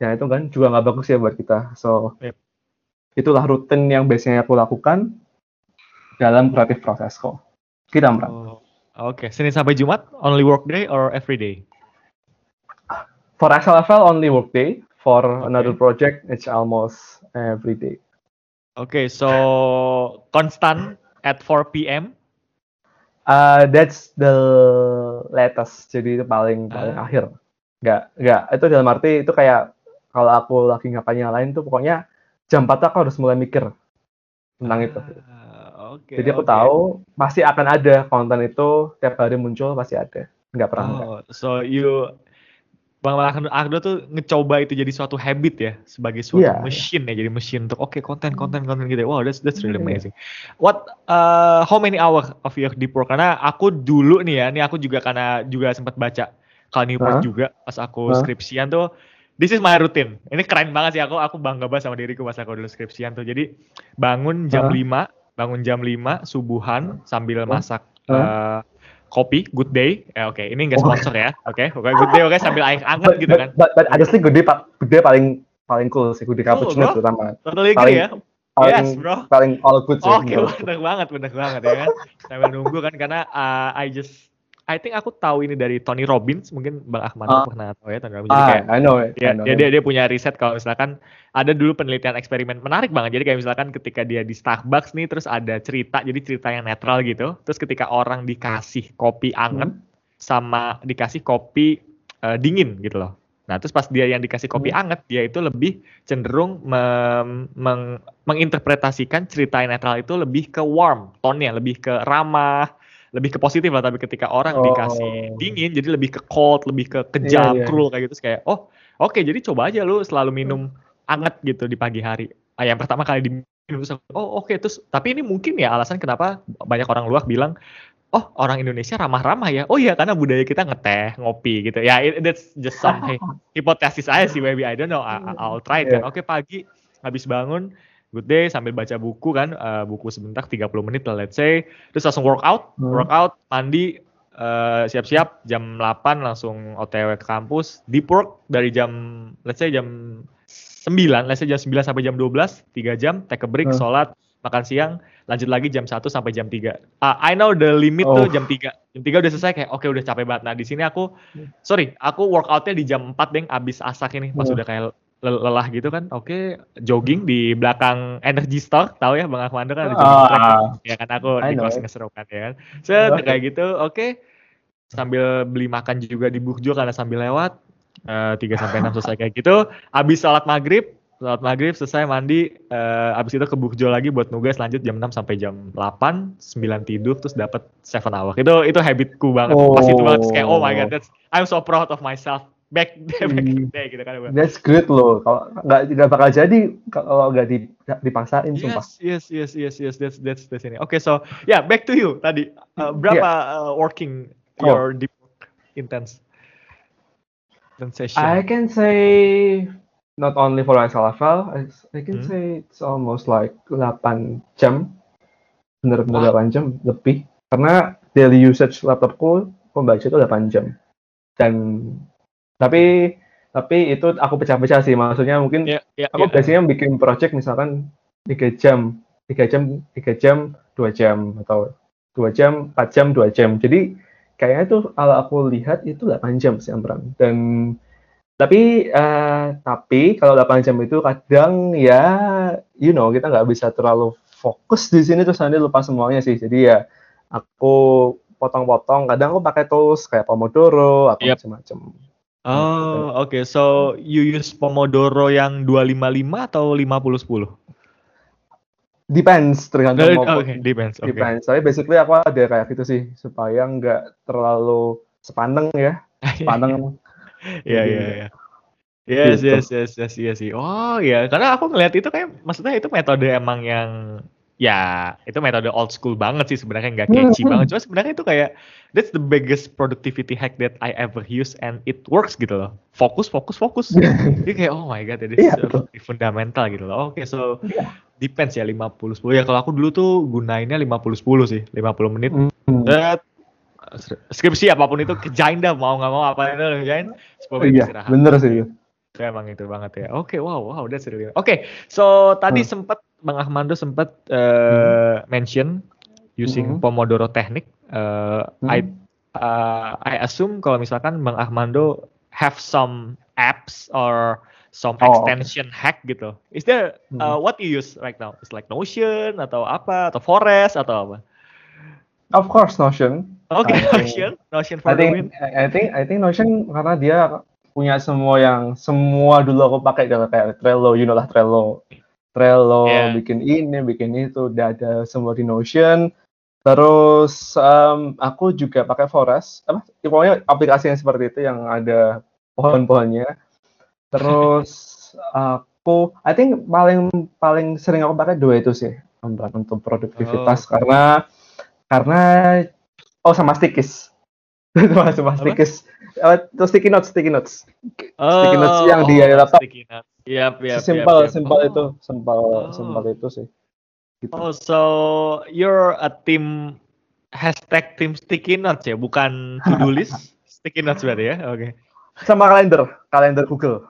Ya itu kan juga nggak bagus ya buat kita. So yep itulah rutin yang biasanya aku lakukan dalam kreatif prosesku. Kita Amran. Oh, Oke, okay. Senin sampai Jumat only work day or every day? For XLFL only work day. For okay. another project it's almost every day. Oke, okay, so constant at 4 p.m. Uh, that's the latest. Jadi itu paling paling uh. akhir. Enggak, enggak. Itu dalam arti itu kayak kalau aku lagi ngapain yang lain tuh pokoknya jam 4 aku harus mulai mikir tentang itu. Okay, Jadi aku okay. tahu pasti akan ada konten itu tiap hari muncul pasti ada. Nggak pernah. Oh, enggak. so you Bang Agdo tuh ngecoba itu jadi suatu habit ya sebagai suatu yeah, mesin yeah. ya jadi mesin untuk oke okay, konten konten konten gitu. Wow, that's that's really amazing. What uh, how many hours of your deep work? Karena aku dulu nih ya, nih aku juga karena juga sempat baca Kal Newport huh? juga pas aku huh? skripsian tuh this is my routine. Ini keren banget sih aku aku bangga banget sama diriku pas aku dulu skripsian tuh. Jadi bangun jam uh. 5, bangun jam 5 subuhan sambil masak uh. Uh, kopi good day. Ya oke, okay. ini enggak oh. sponsor ya. Oke, okay. pokoknya good day oke okay, sambil air hangat gitu kan. But, but, but honestly good day good day paling paling cool sih good day cappuccino cool, terutama. Totally paling, ya. Paling, yes, bro. Paling all good sih. Oke, okay, bener banget, bener banget ya kan. Sambil nunggu kan karena uh, I just I think aku tahu ini dari Tony Robbins, mungkin Bang Ahmad uh, pernah tahu ya Tony Robbins. Jadi ah, kayak, I know it. Ya, I know dia, dia dia punya riset kalau misalkan ada dulu penelitian eksperimen menarik banget. Jadi kayak misalkan ketika dia di Starbucks nih, terus ada cerita, jadi cerita yang netral gitu. Terus ketika orang dikasih kopi anget hmm. sama dikasih kopi uh, dingin gitu loh. Nah, terus pas dia yang dikasih kopi hmm. anget, dia itu lebih cenderung mem meng menginterpretasikan cerita yang netral itu lebih ke warm tone-nya, lebih ke ramah, lebih ke positif lah tapi ketika orang oh. dikasih dingin jadi lebih ke cold lebih ke kejam yeah, yeah. cruel kayak gitu kayak oh oke okay, jadi coba aja lu selalu minum anget gitu di pagi hari ah, yang pertama kali di terus oh oke okay. terus tapi ini mungkin ya alasan kenapa banyak orang luar bilang oh orang Indonesia ramah-ramah ya oh iya karena budaya kita ngeteh ngopi gitu ya it, that's just some *laughs* hipotesis aja sih maybe I don't know I, I'll try it yeah. kan oke okay, pagi habis bangun good day sambil baca buku kan uh, buku sebentar 30 menit lah let's say terus langsung workout hmm. workout mandi uh, siap-siap jam 8 langsung OTW ke kampus deep work dari jam let's say jam 9, let's say jam 9 sampai jam 12, 3 jam, take a break, hmm. sholat, makan siang, lanjut lagi jam 1 sampai jam 3. Uh, ah, I know the limit oh. tuh jam 3. Jam 3 udah selesai kayak oke okay, udah capek banget. Nah, di sini aku sorry, aku workoutnya di jam 4 deh abis asak ini pas hmm. udah kayak lelah gitu kan. Oke, okay, jogging di belakang Energy Store, tahu ya Bang Ahmad kan ada jogging track. Uh, ya kan aku I di kelas ngeserukan ya kan. So, okay. kayak gitu, oke. Okay. Sambil beli makan juga di Burjo karena sambil lewat Eh, tiga sampai enam selesai kayak gitu. Habis sholat maghrib, sholat maghrib selesai mandi, uh, habis itu ke Bukjo lagi buat nugas lanjut jam 6 sampai jam 8, 9 tidur terus dapat 7 hour. Itu itu habitku banget. Oh. Pas itu banget kayak oh my god, that's I'm so proud of myself. *laughs* Back, back in the day gitu kan. That's great loh. Kalau nggak nggak bakal jadi kalau nggak di, dipaksain yes, sumpah. Yes, yes, yes, yes. That's that's that's ini. Oke, okay, so yeah, back to you tadi. Uh, berapa yeah. uh, working oh. your deep work intense? sensation? I can say not only for level, I, I can hmm. say it's almost like 8 jam. Bener-bener wow. 8 jam lebih. Karena daily usage laptopku pembaca itu 8 jam. Dan tapi tapi itu aku pecah-pecah sih. Maksudnya mungkin yeah, yeah, aku yeah. biasanya bikin project misalkan 3 jam, 3 jam, 3 jam, 2 jam atau 2 jam, 4 jam, 2 jam. Jadi kayaknya tuh kalau aku lihat itu 8 jam sih Amran dan tapi uh, tapi kalau 8 jam itu kadang ya you know kita nggak bisa terlalu fokus di sini terus nanti lupa semuanya sih jadi ya aku potong-potong kadang aku pakai tools kayak Pomodoro atau yep. macam-macam Oh, oke. Okay. So you use Pomodoro yang 255 atau 50 10? Depends, tergantung mau. Oke, okay, depends. Okay. Depends. Tapi basically aku ada kayak gitu sih supaya nggak terlalu sepaneng ya. *laughs* Sepaneng. *laughs* Iya, iya, iya. Yes, gitu. yes, yes, yes, yes, yes. Oh ya, karena aku ngeliat itu kayak, maksudnya itu metode emang yang ya itu metode old school banget sih sebenarnya nggak catchy hmm. banget cuma sebenarnya itu kayak that's the biggest productivity hack that I ever use and it works gitu loh fokus fokus fokus *laughs* jadi kayak oh my god ini yeah, fundamental gitu loh oke okay, so yeah. depends ya 50 10 ya kalau aku dulu tuh gunainnya 50 10 sih 50 menit mm. that skripsi apa pun itu kejain dah mau nggak mau apa itu kejain supaya iya, istirahat bener sih Ya, emang itu banget ya. Oke, okay, wow, wow, that's really. Oke, okay, so tadi hmm. sempat Bang Ahmando sempat uh, hmm. mention using hmm. Pomodoro teknik. Uh, hmm. I uh, I assume kalau misalkan Bang Ahmando have some apps or some oh, extension okay. hack gitu. Is there uh, what you use right now? It's like Notion atau apa atau Forest atau apa? Of course Notion. Oke, okay, *laughs* Notion. Notion for I think, I think I think Notion karena dia punya semua yang semua dulu aku pakai kayak Trello, you know lah Trello. Trello, yeah. bikin ini, bikin itu, udah ada semua di Notion. Terus um, aku juga pakai Forest, apa? Ya, pokoknya aplikasi yang seperti itu yang ada pohon-pohonnya. Terus aku, I think paling paling sering aku pakai dua itu sih, untuk produktivitas oh. karena karena oh sama Stikis sama sama Stikis uh, sticky notes, sticky notes. Oh, sticky notes yang di laptop. Sticky notes. Yep, yep, simple, yep, yep. simple oh. itu, simple, oh. simple itu sih. Gitu. Oh, so you're a team hashtag team sticky notes ya, bukan to do *laughs* list sticky notes berarti ya? Oke. Okay. Sama kalender, kalender Google.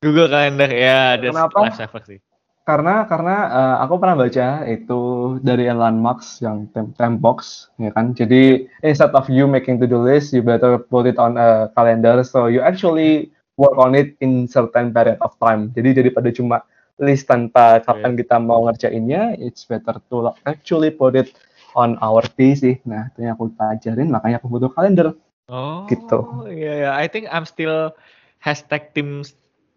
Google kalender ya, yeah, Kenapa? sih karena karena uh, aku pernah baca itu dari Elon Musk yang tem Tembox ya kan? Jadi instead of you making to do list you better put it on a calendar so you actually work on it in certain period of time. Jadi daripada cuma list tanpa kapan kita mau ngerjainnya it's better to actually put it on our day sih nah itu yang aku pelajarin makanya aku butuh kalender oh gitu. iya yeah, yeah. I think I'm still hashtag tim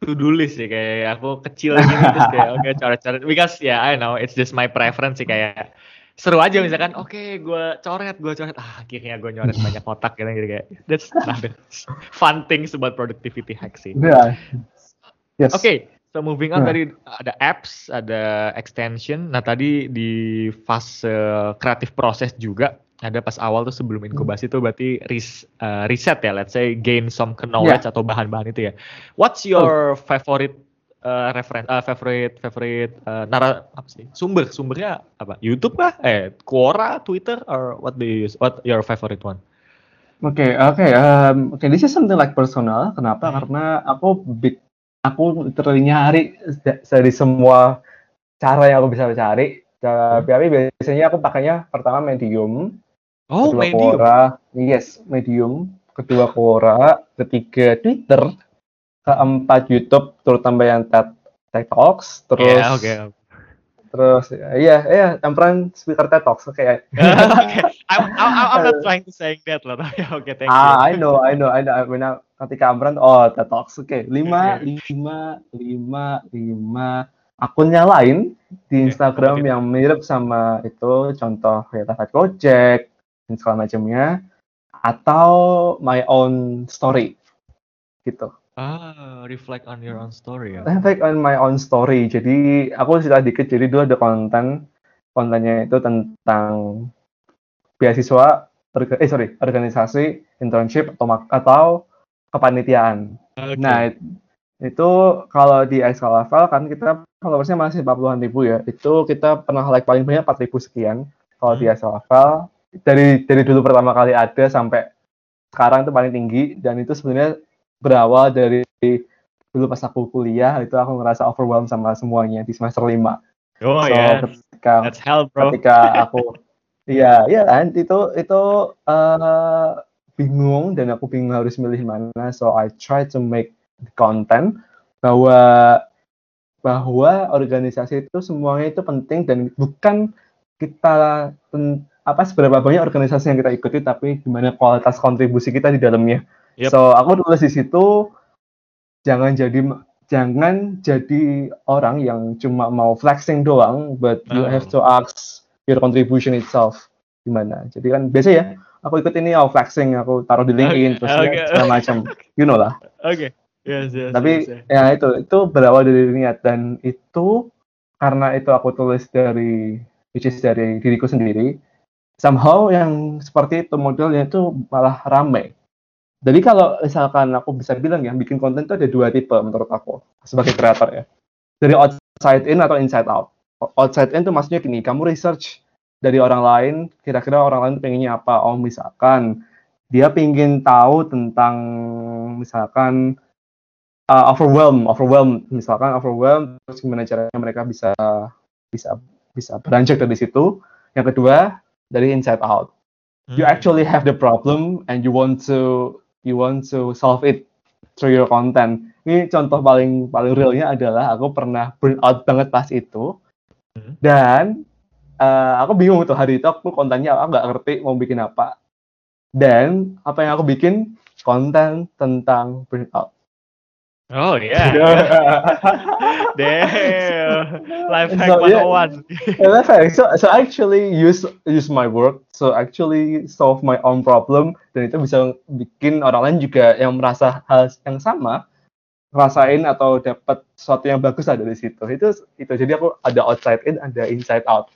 to do list sih kayak aku kecil gini terus kayak oke okay, coret-coret because ya yeah, I know it's just my preference sih kayak seru aja misalkan oke okay, gue coret gue coret ah akhirnya gue nyoret banyak kotak gitu gitu kayak that's another *laughs* fun things about productivity hack sih yeah. yes. oke okay, So moving on nah. tadi ada apps, ada extension. Nah tadi di fase kreatif proses juga ada pas awal tuh sebelum hmm. inkubasi tuh berarti ris, uh, riset ya, let's say gain some knowledge yeah. atau bahan-bahan itu ya. What's your oh. favorite uh, reference, uh, favorite favorite uh, nara apa sih? Sumber sumbernya apa? YouTube kah? Eh, Quora, Twitter, or what do you use? What your favorite one? Oke, okay, oke, okay, um, okay, this is something like personal. Kenapa? Hmm. Karena aku big aku literally nyari dari semua cara yang aku bisa cari. Tapi hmm. biasanya aku pakainya pertama Medium, oh, kedua Medium. Quora, yes Medium, kedua Quora, ketiga Twitter, keempat YouTube, terutama yang TED, Talks, terus yeah, okay. Terus iya iya Emperor speaker TED Talks oke. *laughs* Okay. okay. I'm, I'm, I'm not *laughs* trying to say that loh tapi *laughs* oke okay, thank you. Ah I know I know I know. I know ketika Amran oh TED Talks oke okay. lima lima lima lima akunnya lain di Instagram okay. yang mirip sama itu contoh kayak Tafat Gojek dan segala macamnya atau my own story gitu. Ah, reflect on your own story ya. Reflect on my own story. Jadi aku cerita dikit. Jadi dulu ada konten kontennya itu tentang beasiswa eh sorry organisasi internship atau atau kepanitiaan. Okay. Nah, itu kalau di Excel level kan kita followersnya masih 40-an ribu ya. Itu kita pernah like paling banyak 4 ribu sekian. Kalau hmm. di Excel level dari dari dulu pertama kali ada sampai sekarang itu paling tinggi dan itu sebenarnya berawal dari dulu pas aku kuliah itu aku ngerasa overwhelmed sama semuanya di semester 5. Oh so, yeah. Ketika, That's hell, bro. Ketika aku *laughs* iya, iya kan itu itu uh, bingung dan aku bingung harus milih mana so I try to make content bahwa bahwa organisasi itu semuanya itu penting dan bukan kita apa seberapa banyak organisasi yang kita ikuti tapi gimana kualitas kontribusi kita di dalamnya yep. so aku tulis di situ jangan jadi jangan jadi orang yang cuma mau flexing doang but you oh. have to ask your contribution itself gimana jadi kan biasa ya aku ikut ini oh flexing aku taruh di LinkedIn okay. terus okay. segala macam *laughs* you know lah oke okay. yes, yes, tapi yes, yes. ya itu itu berawal dari niat dan itu karena itu aku tulis dari which is dari diriku sendiri somehow yang seperti itu modelnya itu malah rame jadi kalau misalkan aku bisa bilang ya bikin konten itu ada dua tipe menurut aku sebagai kreator ya dari outside in atau inside out outside in itu maksudnya gini kamu research dari orang lain, kira-kira orang lain pengennya apa? Oh, misalkan dia pingin tahu tentang misalkan uh, overwhelm, overwhelm, misalkan overwhelm, terus gimana caranya mereka bisa bisa bisa beranjak dari situ. Yang kedua dari inside out. Hmm. You actually have the problem and you want to you want to solve it through your content. Ini contoh paling paling realnya adalah aku pernah burn out banget pas itu. Hmm. Dan uh, aku bingung tuh hari itu aku kontennya aku nggak ngerti mau bikin apa dan apa yang aku bikin konten tentang burnout Oh yeah. *laughs* Damn. Life hack so, 101. Yeah, life hack. So so actually use use my work. So actually solve my own problem dan itu bisa bikin orang lain juga yang merasa hal yang sama rasain atau dapat sesuatu yang bagus ada di situ. Itu itu jadi aku ada outside in, ada inside out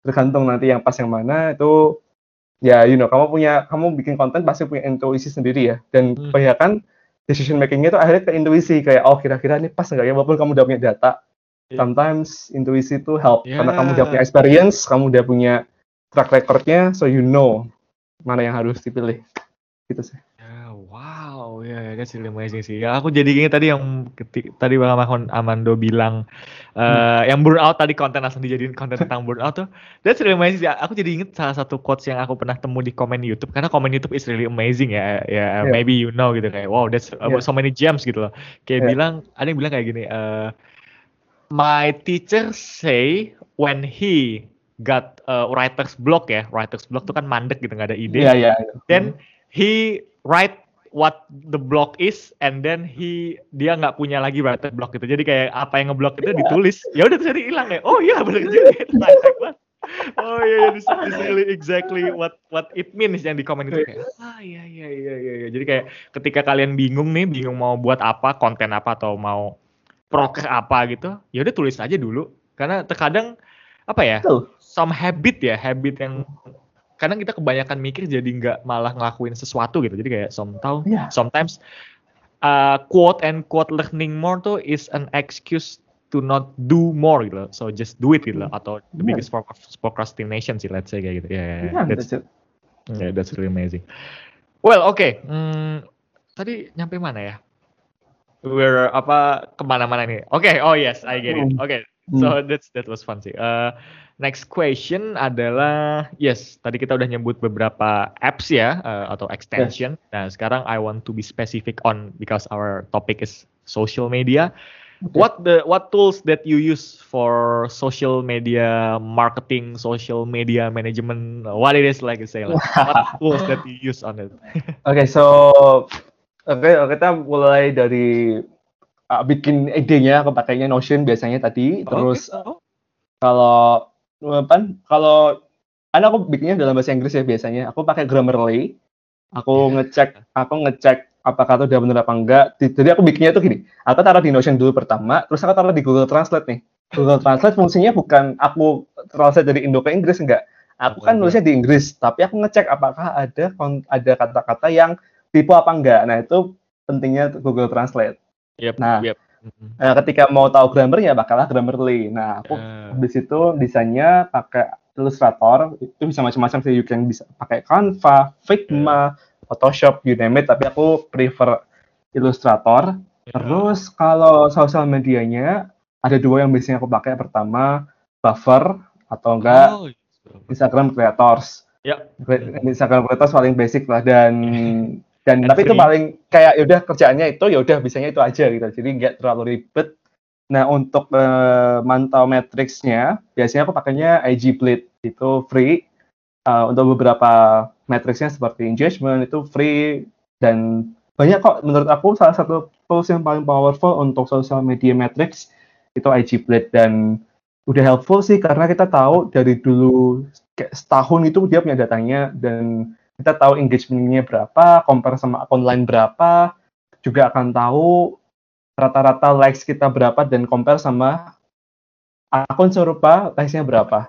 tergantung nanti yang pas yang mana itu ya you know kamu punya kamu bikin konten pasti punya intuisi sendiri ya dan hmm. Decision makingnya itu akhirnya ke intuisi kayak oh kira-kira ini pas nggak ya walaupun kamu udah punya data yeah. sometimes intuisi itu help yeah. karena kamu udah punya experience kamu udah punya track recordnya so you know mana yang harus dipilih gitu sih Wow, ya, yeah, that's really amazing sih. Ya, aku jadi ingat tadi yang ketik, tadi Bang Amando bilang uh, hmm. yang burnout tadi konten langsung dijadiin konten tentang burnout tuh. That's really amazing sih. Aku jadi ingat salah satu quotes yang aku pernah temu di komen YouTube karena komen YouTube is really amazing ya. Ya, yeah. maybe you know gitu kayak wow, that's yeah. so many gems gitu loh. Kayak yeah. bilang, ada yang bilang kayak gini, uh, my teacher say when he got uh, writer's block ya, writer's block tuh kan mandek gitu nggak ada ide. Yeah, yeah. Then he write what the block is and then he dia nggak punya lagi writer block gitu. Jadi kayak apa yang ngeblok itu ditulis. Ya udah terus hilang ya. Oh iya benar juga. *laughs* Oh iya yeah, this, this really exactly what what it means yang di komen itu. Kayak ah iya iya iya iya ya. jadi kayak ketika kalian bingung nih bingung mau buat apa konten apa atau mau proker apa gitu, ya udah tulis aja dulu. Karena terkadang apa ya, some habit ya, habit yang kadang kita kebanyakan mikir jadi nggak malah ngelakuin sesuatu gitu. Jadi kayak sometimes, yeah. sometimes uh, quote and quote learning more tuh is an excuse to not do more gitu. So just do it gitu. Atau the yeah. biggest procrastination sih, let's say kayak gitu. Yeah, yeah, yeah. that's, that's Yeah, that's really amazing. Well, oke. Okay. Hmm, tadi nyampe mana ya? We're apa ke mana-mana nih? Oke, okay. oh yes, I get it. Hmm. Oke, okay. so hmm. that's that was fun sih. Uh, Next question adalah yes, tadi kita udah nyebut beberapa apps ya uh, atau extension. Yes. Nah, sekarang I want to be specific on because our topic is social media. Okay. What the what tools that you use for social media marketing, social media management? What it is like say like, *laughs* what tools that you use on it? Oke, *laughs* okay, so oke okay, kita mulai dari uh, bikin idenya aku pakainya Notion biasanya tadi, terus okay. Oh. kalau apa kalau kan aku bikinnya dalam bahasa Inggris ya biasanya. Aku pakai Grammarly aku iya. ngecek aku ngecek apakah itu udah benar apa enggak. Jadi aku bikinnya tuh gini. Aku taruh di Notion dulu pertama terus aku taruh di Google Translate nih. Google Translate fungsinya bukan aku translate dari Indo ke Inggris enggak. Aku kan nulisnya di Inggris tapi aku ngecek apakah ada ada kata-kata yang tipe apa enggak. Nah itu pentingnya Google Translate. Yep, nah yep. Nah, ketika mau tahu grammar ya bakalah Grammarly. Nah, aku uh. di situ desainnya pakai Illustrator. Itu bisa macam-macam sih. You can bisa pakai Canva, Figma, uh. Photoshop, you name it. Tapi aku prefer Illustrator. Uh. Terus kalau sosial medianya ada dua yang biasanya aku pakai. Pertama Buffer atau enggak oh, Instagram Creators. Ya. Instagram Creators paling basic lah dan *laughs* dan tapi itu paling kayak yaudah kerjaannya itu yaudah bisanya itu aja gitu. Jadi nggak terlalu ribet. Nah untuk uh, mantau matriksnya biasanya aku pakainya IG Blade. Itu free. Uh, untuk beberapa matriksnya seperti engagement itu free. Dan banyak kok menurut aku salah satu tools yang paling powerful untuk social media matrix itu IG Blade. Dan udah helpful sih karena kita tahu dari dulu kayak setahun itu dia punya datanya. Dan kita tahu engagementnya berapa, compare sama akun lain berapa, juga akan tahu rata-rata likes kita berapa dan compare sama akun serupa likes-nya berapa.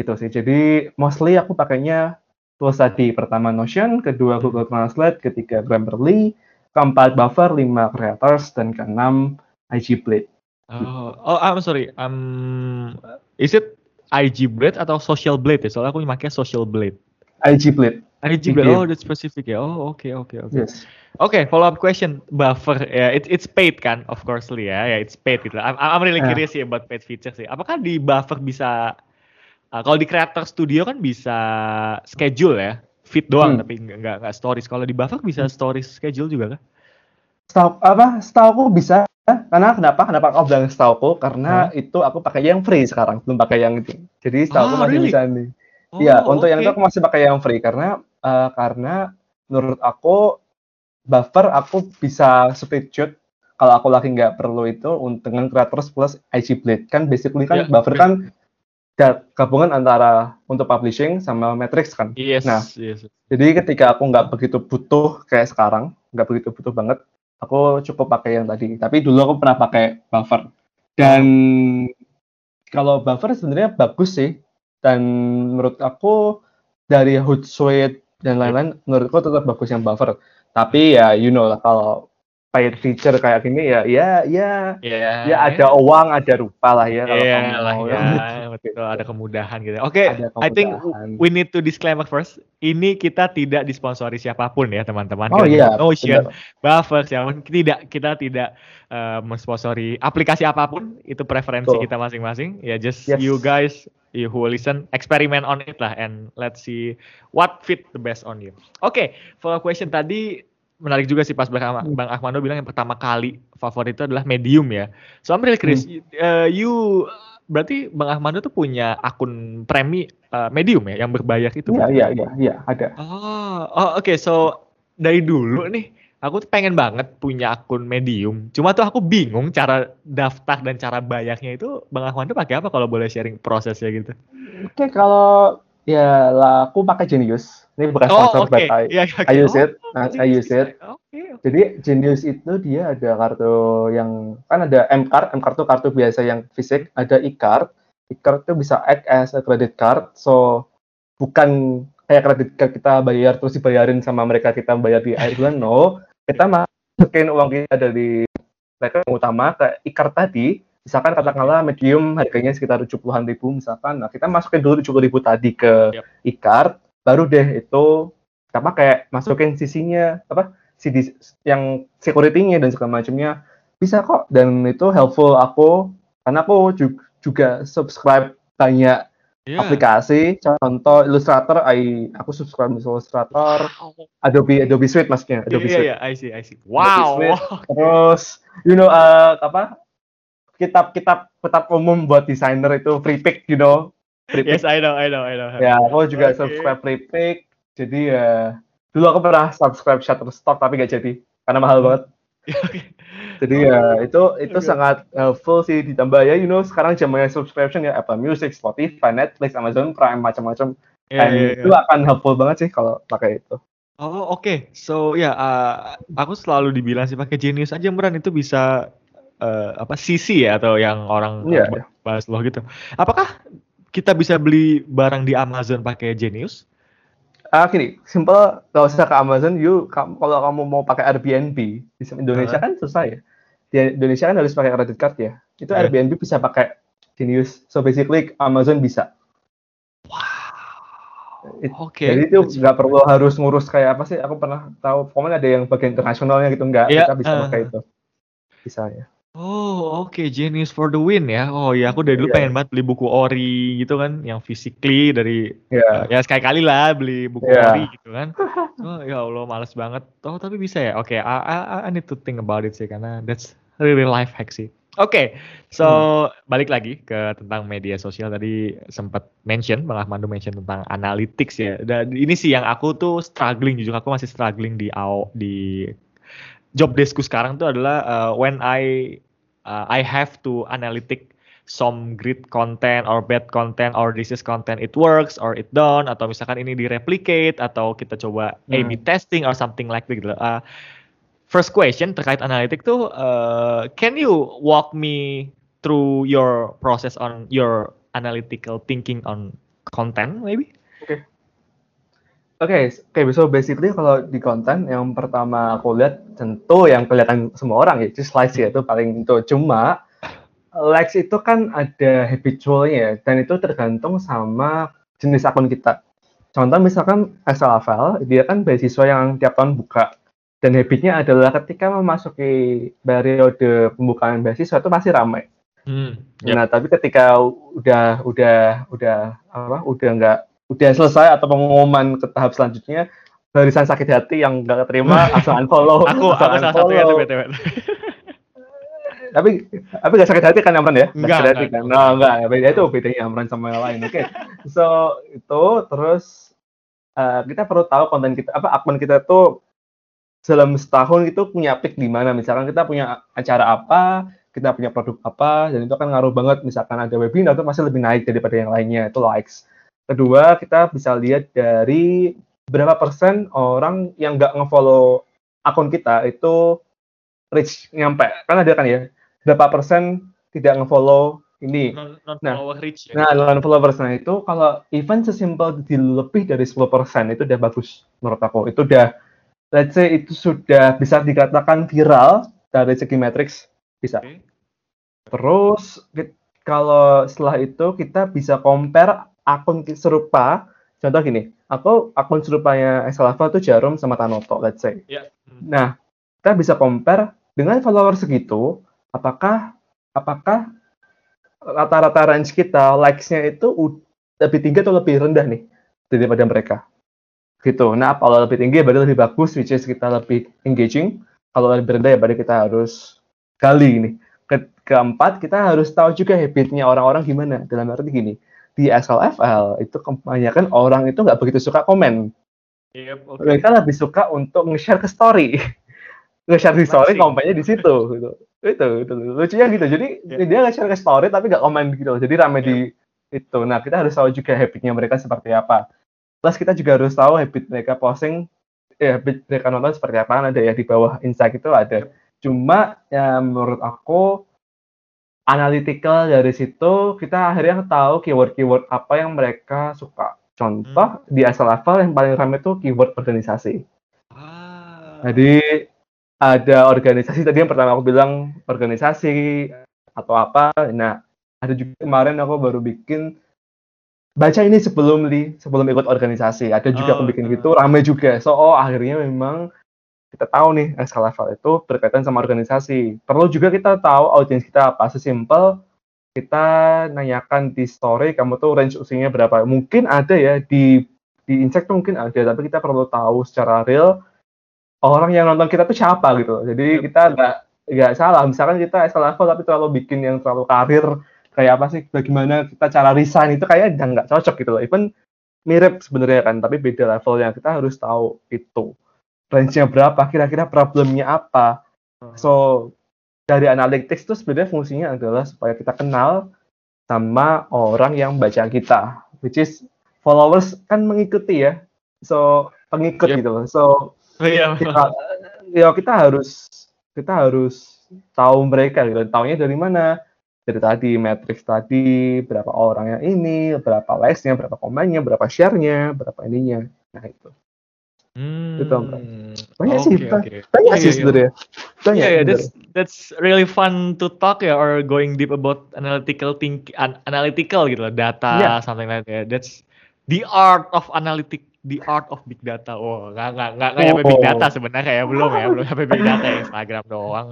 Gitu sih. Jadi mostly aku pakainya tools tadi. Pertama Notion, kedua Google Translate, ketiga Grammarly, keempat Buffer, lima Creators, dan keenam IG Blade. Oh, oh, I'm sorry. Um, is it IG Blade atau Social Blade ya? Soalnya aku pakai Social Blade. IG Blade. Blade. Oh, that's specific ya. Oh, oke, okay, oke, okay, oke. Okay. Yes. Oke, okay, follow up question. Buffer, ya, yeah, it's it's paid kan, of course ya, ya, yeah, it's paid gitu. I'm, I'm really yeah. curious sih about paid feature sih. Apakah di Buffer bisa, uh, kalau di Creator Studio kan bisa schedule ya, fit doang, hmm. tapi nggak nggak stories. Kalau di Buffer bisa hmm. stories schedule juga kan? Setahu apa? Setahu aku bisa. Karena kenapa? Kenapa aku bilang setahu aku? Karena hmm. itu aku pakai yang free sekarang, belum pakai yang itu. Jadi setahu aku ah, masih really? bisa nih. Iya, oh, untuk okay. yang itu aku masih pakai yang free karena uh, karena menurut aku buffer aku bisa split shoot kalau aku lagi nggak perlu itu dengan creators plus IG Blade kan basically kan yeah, buffer kan gabungan antara untuk publishing sama Matrix kan. Yes, nah, yes. jadi ketika aku nggak begitu butuh kayak sekarang, nggak begitu butuh banget, aku cukup pakai yang tadi. Tapi dulu aku pernah pakai buffer. Dan kalau buffer sebenarnya bagus sih dan menurut aku dari Hootsuite dan lain-lain menurutku tetap bagus yang buffer. Tapi ya you know lah kalau paid feature kayak gini ya ya ya. Yeah, ya ada uang ada rupa lah ya kalau yeah, kamu mau. ya, *laughs* betul ada kemudahan gitu. Oke okay, I think we need to disclaimer first. Ini kita tidak disponsori siapa pun ya teman-teman. Oh iya Notion Buffer siapa pun tidak kita tidak uh, mensponsori aplikasi apa pun. Itu preferensi Tuh. kita masing-masing. Ya just yes. you guys you who listen experiment on it lah and let's see what fit the best on you. Oke okay, follow question tadi menarik juga sih pas Bang, hmm. Bang Ahmado bilang yang pertama kali favorit itu adalah medium ya. So I'm really curious, hmm. uh, you berarti Bang Ahmado tuh punya akun premi uh, medium ya yang berbayar itu? Iya iya iya iya ada. Oh, oh oke okay. so dari dulu nih aku tuh pengen banget punya akun medium. Cuma tuh aku bingung cara daftar dan cara bayarnya itu Bang Ahmado pakai apa kalau boleh sharing prosesnya gitu? Oke okay, kalau Ya, lah aku pakai Genius. Ini bukan Oh, sponsor, but. I, Iya, iya, I use Oh, it. I, I Genius use it. Oke. Jadi Genius itu dia ada kartu yang kan ada M card, M card itu kartu biasa yang fisik, ada E card. E card itu bisa act as a credit card. So bukan kayak kredit card kita bayar terus dibayarin sama mereka kita bayar di akhir bulan. No, kita masukin uang kita dari rekening utama ke E card tadi. Misalkan katakanlah medium harganya sekitar 70-an ribu misalkan. Nah, kita masukin dulu 70 ribu tadi ke Yep. E card, baru deh itu kita pakai masukin sisinya apa CD yang security-nya dan segala macamnya bisa kok dan itu helpful aku karena aku ju- juga subscribe banyak Iya. aplikasi contoh Illustrator I aku subscribe Illustrator Wow. Adobe Adobe Suite maksudnya Iya, Adobe iya, Suite iya, I see, I see. Wow. Suite. terus you know uh, apa kitab-kitab kitab umum buat desainer itu free pick you know free pick Yes, I know, I know, I know. ya aku juga Oke. subscribe free pick jadi ya dulu aku pernah subscribe Shutterstock tapi gak jadi karena mahal banget. *laughs* Jadi ya itu itu Oke. sangat helpful sih ditambah ya you know sekarang zamannya subscription ya Apple Music, Spotify, Netflix, Amazon Prime macam-macam. Iya, Dan iya, iya. itu akan helpful banget sih kalau pakai itu. Oh oke, so ya uh, aku selalu dibilang sih pakai Genius aja Meran itu bisa uh, apa CC ya atau yang orang Iya, uh, bahas loh gitu. Apakah kita bisa beli barang di Amazon pakai Genius? Ah gini, simple kalau usah ke Amazon, you kalau kamu mau pakai Airbnb di Indonesia kan susah ya. Di Indonesia kan harus pakai credit card ya. Itu Iya. Airbnb bisa pakai Genius. So basically Amazon bisa. It- Oke. Jadi itu nggak perlu harus ngurus kayak apa sih? Aku pernah tahu, pokoknya ada yang bagian internasionalnya gitu nggak? Iya, Kita bisa eh. pakai itu. Bisa ya. Oh oke Genius for the win ya. Oh ya aku dari dulu Iya. pengen banget beli buku ori gitu kan, yang physically dari Ya. ya sekali-kali lah beli buku Iya. ori gitu kan. *laughs* Oh ya Allah males banget. Oh tapi bisa ya. Oke, I, I, I need to think about it sih karena that's really life hack sih. Oke, so balik lagi ke tentang media sosial tadi sempat mention Bang Ahmadu mention tentang analytics ya. Dan ini sih yang aku tuh struggling jujur aku masih struggling di di job deskku sekarang tuh adalah uh, when I uh, I have to analytic some great content or bad content or this is content it works or it don't atau misalkan ini di replicate atau kita coba A/B Hmm. testing or something like that gitu. Uh, first question terkait analitik tuh uh, can you walk me through your process on your analytical thinking on content maybe? Oke, oke, so basically kalau di konten yang pertama aku lihat tentu yang kelihatan semua orang ya, just likes ya itu paling itu. Cuma likes itu kan ada habitualnya dan itu tergantung sama jenis akun kita. Contoh misalkan SLFL, dia kan beasiswa yang tiap tahun buka dan habitnya adalah ketika memasuki periode pembukaan beasiswa itu pasti ramai. Hmm. Nah, tapi ketika udah udah udah apa udah nggak udah selesai atau pengumuman ke tahap selanjutnya barisan sakit hati yang nggak keterima *laughs* langsung unfollow. Aku aku langsung salah unfollow. btw. *laughs* Tapi tapi nggak sakit hati kan Amran ya? Enggak, sakit hati enggak, kan? enggak. No, enggak. Beda itu bedanya Amran sama yang lain. Oke. *laughs* So itu terus eh, kita perlu tahu konten kita apa akun kita tuh dalam setahun itu punya peak di mana misalkan kita punya acara apa kita punya produk apa dan itu akan ngaruh banget misalkan ada webinar itu pasti lebih naik daripada yang lainnya itu likes kedua kita bisa lihat dari berapa persen orang yang nggak ngefollow akun kita itu reach nyampe kan ada kan ya berapa persen tidak ngefollow ini non non Nah. reach ya. Nah, non followers nah itu kalau event sesimpel di lebih dari 10% itu udah bagus menurut aku. Itu udah let's say itu sudah bisa dikatakan viral dari segi matrix bisa. Oke. Terus kalau setelah itu kita bisa compare akun serupa. Contoh gini, aku akun serupanya Exalava itu Jarum sama Tanoto, let's say. Ya. Hmm. Nah, kita bisa compare dengan follower segitu, apakah apakah rata-rata range kita likes-nya itu lebih tinggi atau lebih rendah nih daripada mereka. Gitu. Nah, kalau lebih tinggi berarti lebih bagus, which is kita lebih engaging. Kalau lebih rendah ya berarti kita harus gali nih. Ke- keempat, kita harus tahu juga habitnya orang-orang gimana. Dalam arti gini, di SLFL itu kebanyakan orang itu nggak begitu suka komen Yep, oke. mereka lebih suka untuk nge-share ke story. *laughs* nge-share di story, komennya di situ gitu. Itu, itu lucunya gitu. Jadi Ya. dia nge-share ke story tapi nggak komen gitu. Jadi rame Ya. di itu. Nah, kita harus tahu juga habitnya mereka seperti apa. Plus kita juga harus tahu habit mereka posting, ya habit mereka nonton seperti apa. Kan ada ya di bawah insight itu ada. Cuma ya menurut aku analytical dari situ kita akhirnya tahu keyword-keyword apa yang mereka suka. Contoh hmm. di asal level yang paling ramai itu keyword organisasi. Ah. Jadi ada organisasi tadi yang pertama aku bilang organisasi atau apa. Nah, ada juga kemarin aku baru bikin baca ini sebelum li sebelum ikut organisasi ada juga oh, aku bikin gitu rame juga so oh akhirnya memang kita tahu nih SK level itu berkaitan sama organisasi. Perlu juga kita tahu audiens kita apa. Sesimpel kita nanyakan di story kamu tuh range usianya berapa. Mungkin ada ya di di insect tuh mungkin ada tapi kita perlu tahu secara real orang yang nonton kita tuh siapa gitu. Jadi kita nggak nggak salah. Misalkan kita SK level tapi terlalu bikin yang terlalu karir kayak apa sih bagaimana kita cara resign itu kayak nggak cocok gitu loh. Even mirip sebenarnya kan tapi beda levelnya. Kita harus tahu itu range-nya berapa kira-kira problemnya apa hmm. so dari analytics itu sebenarnya fungsinya adalah supaya kita kenal sama orang yang baca kita which is followers kan mengikuti ya so pengikut yep. gitu loh so yeah. kita, ya kita harus kita harus tahu mereka gitu tahunya dari mana dari tadi matrix tadi berapa orang yang ini berapa likes-nya berapa komennya berapa share-nya berapa ininya nah itu Hmm. Itu banyak okay, sih, okay. banyak okay, sih sebenarnya. Banyak. Yeah, yeah, that's that's really fun to talk ya, or going deep about analytical think, an analytical gitu loh, data yeah. something like that. That's the art of analytic, the art of big data. Oh, nggak nggak nggak oh. big data sebenarnya ya, belum ya, belum sampai big data Instagram doang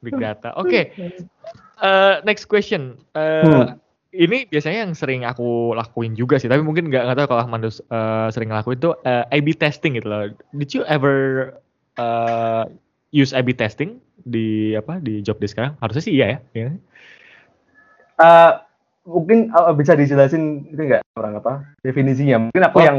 big data. Oke, okay *laughs* uh, next question. Uh, hmm. Ini biasanya yang sering aku lakuin juga sih, tapi mungkin nggak nggak tahu kalau Ahmad uh, sering ngelakuin itu uh, A/B testing gitu loh. Did you ever uh, use A/B testing di apa di job desk sekarang? Harusnya sih iya ya. Uh, mungkin uh, bisa dijelasin itu nggak orang apa definisinya? Mungkin aku oh. yang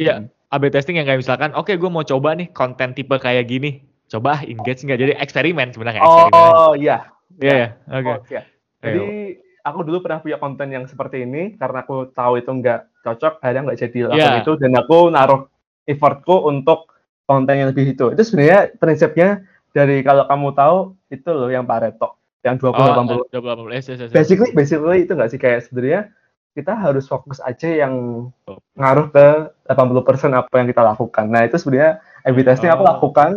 Iya, A/B testing yang kayak misalkan, oke okay, gue mau coba nih konten tipe kayak gini, coba engage nggak? Jadi eksperimen sebenarnya. Oh iya, Iya, oke. Okay. Oh, yeah. Jadi aku dulu pernah punya konten yang seperti ini karena aku tahu itu nggak cocok, akhirnya nggak jadi lakukan yeah. itu dan aku naruh effortku untuk konten yang lebih itu. Itu sebenarnya prinsipnya dari kalau kamu tahu itu loh yang Pareto yang 20 oh, 80. 20 80. Yes, yes, yes, basically basically itu nggak sih kayak sebenarnya kita harus fokus aja yang ngaruh ke 80% apa yang kita lakukan. Nah, itu sebenarnya testing oh. aku lakukan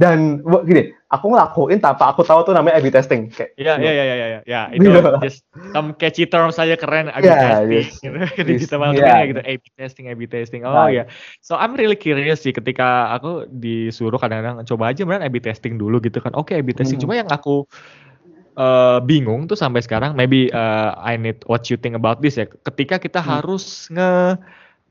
dan gini aku ngelakuin tanpa aku tahu tuh namanya A/B testing iya iya iya iya iya ya itu just some catchy term saja keren A/B yeah, testing yes, *laughs* gitu digital marketing yeah. gitu A/B testing A/B testing oh nah. ya yeah. so I'm really curious sih ketika aku disuruh kadang-kadang coba aja beneran A/B testing dulu gitu kan oke okay, A/B testing hmm. cuma yang aku uh, bingung tuh sampai sekarang maybe uh, I need what you think about this ya ketika kita hmm. harus nge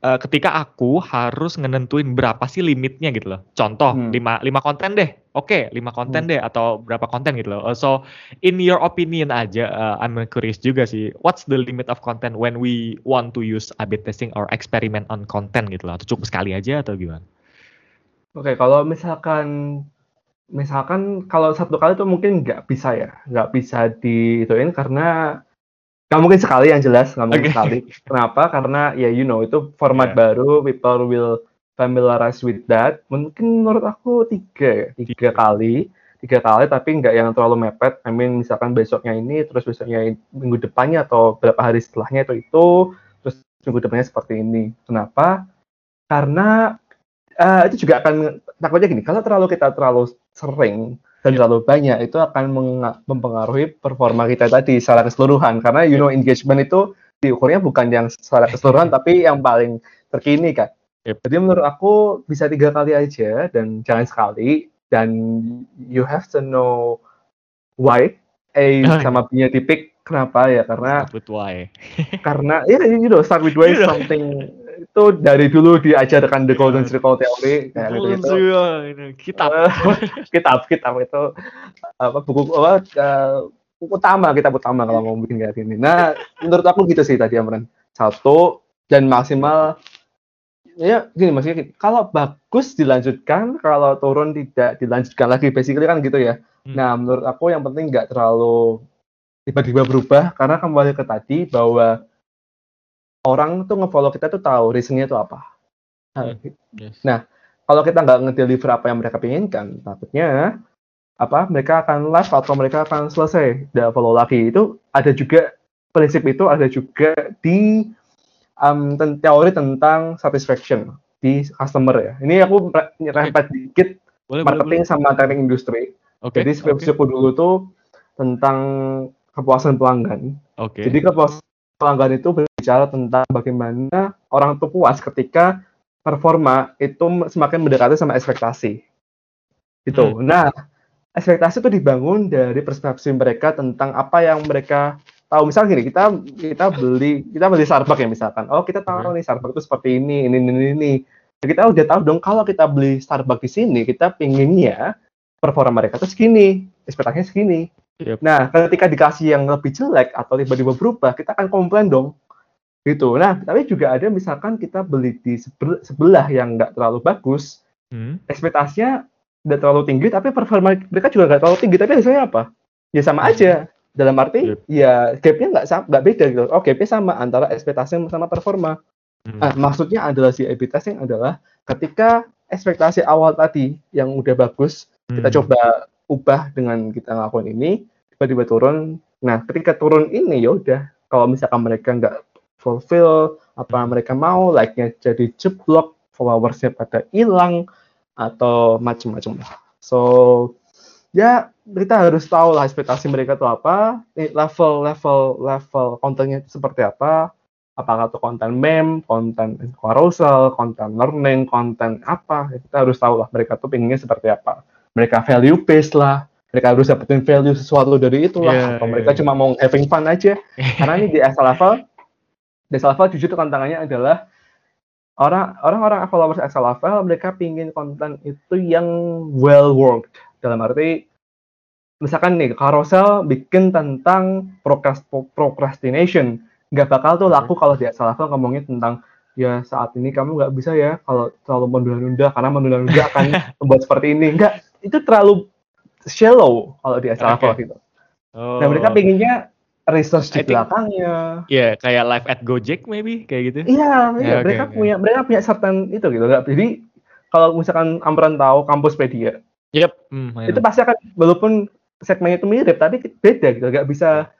uh, ketika aku harus ngenentuin berapa sih limitnya gitu loh. Contoh hmm. 5 5 konten deh. Oke, okay, 5 konten hmm. deh atau berapa konten gitu loh. Uh, so in your opinion aja uh, I'm curious juga sih. What's the limit of content when we want to use A/B testing or experiment on content gitu loh. Atau cukup sekali aja atau gimana? Oke, okay, kalau misalkan misalkan kalau satu kali itu mungkin nggak bisa ya, nggak bisa diituin karena Nggak mungkin sekali yang jelas, nggak mungkin okay. sekali. Kenapa? Karena ya you know itu format yeah. baru, people will familiarize with that. Mungkin menurut aku tiga, ya, tiga kali, tiga kali tapi nggak yang terlalu mepet. I mean misalkan besoknya ini, terus besoknya minggu depannya atau berapa hari setelahnya itu itu, terus minggu depannya seperti ini. Kenapa? Karena uh, itu juga akan takutnya gini. Kalau terlalu kita terlalu sering dan terlalu banyak itu akan mempengaruhi performa kita tadi secara keseluruhan karena you know engagement itu diukurnya bukan yang secara keseluruhan tapi yang paling terkini kan. Yep. Jadi menurut aku bisa tiga kali aja dan jangan sekali dan you have to know why A *laughs* sama B-nya tipik kenapa ya karena start with why. karena ya yeah, you know start with why *laughs* something itu dari dulu diajarkan the golden circle theory kayak gitu gitu kitab. Kitab kitab itu apa buku apa uh, utama kitab utama kalau mau bikin kayak gini. Nah menurut aku gitu sih tadi Amran satu dan maksimal ya gini maksudnya kalau bagus dilanjutkan kalau turun tidak dilanjutkan lagi basically kan gitu ya. Hmm. nah menurut aku yang penting nggak terlalu tiba-tiba berubah karena kembali ke tadi bahwa orang tuh ngefollow kita tuh tahu reasonnya tuh apa. Nah, yes. nah kalau kita nggak ngedeliver apa yang mereka inginkan, takutnya apa mereka akan live atau mereka akan selesai dan follow lagi itu ada juga prinsip itu ada juga di um, teori tentang satisfaction di customer ya. Ini aku rempet dikit boleh, marketing boleh, sama teknik industri. Okay, Jadi skripsiku okay. dulu tuh tentang kepuasan pelanggan. Okay. Jadi kepuasan pelanggan itu berbicara tentang bagaimana orang itu puas ketika performa itu semakin mendekati sama ekspektasi. Gitu. Hmm. Nah, ekspektasi itu dibangun dari persepsi mereka tentang apa yang mereka tahu misalnya gini kita kita beli kita beli Starbucks ya misalkan oh kita tahu hmm. nih Starbucks itu seperti ini ini ini ini kita udah tahu dong kalau kita beli Starbucks di sini kita pinginnya performa mereka tuh segini ekspektasinya segini yep. nah ketika dikasih yang lebih jelek atau tiba-tiba berubah kita akan komplain dong gitu nah tapi juga ada misalkan kita beli di sebelah yang nggak terlalu bagus hmm. ekspektasinya tidak terlalu tinggi tapi performa mereka juga nggak terlalu tinggi tapi hasilnya apa ya sama hmm. aja dalam arti yep. ya gapnya nggak nggak beda gitu oh gapnya sama antara ekspektasi sama performa hmm. nah, maksudnya adalah si A/B testing adalah ketika ekspektasi awal tadi yang udah bagus hmm. kita coba ubah dengan kita ngelakuin ini tiba-tiba turun nah ketika turun ini ya udah kalau misalkan mereka nggak fulfill apa hmm. mereka mau like-nya jadi jeblok followersnya pada hilang atau macam-macam lah. So ya kita harus tahu lah ekspektasi mereka itu apa, level level level kontennya itu seperti apa, apakah itu konten meme, konten carousel, konten learning, konten apa, ya, kita harus tahu lah mereka tuh pinginnya seperti apa. Mereka value based lah, mereka harus dapetin value sesuatu dari itu lah, yeah, atau yeah, mereka yeah. cuma mau having fun aja. *laughs* Karena ini di asal level, level jujur tantangannya adalah orang orang-orang followers XLFL mereka pingin konten itu yang well worked dalam arti misalkan nih carousel bikin tentang procrastination nggak bakal tuh laku kalau di XLFL ngomongin tentang ya saat ini kamu nggak bisa ya kalau terlalu menunda-nunda karena menunda-nunda *laughs* akan membuat seperti ini nggak itu terlalu shallow kalau di XLFL okay. gitu. Oh. Nah mereka pinginnya research di belakangnya. Iya, yeah, kayak live at Gojek maybe kayak gitu. Iya, yeah, yeah, mereka okay, punya mereka punya certain itu gitu. Gak, jadi kalau misalkan Amran tahu Kampuspedia, yep. Mm, itu pasti akan walaupun segmennya itu mirip tapi beda gitu, gak bisa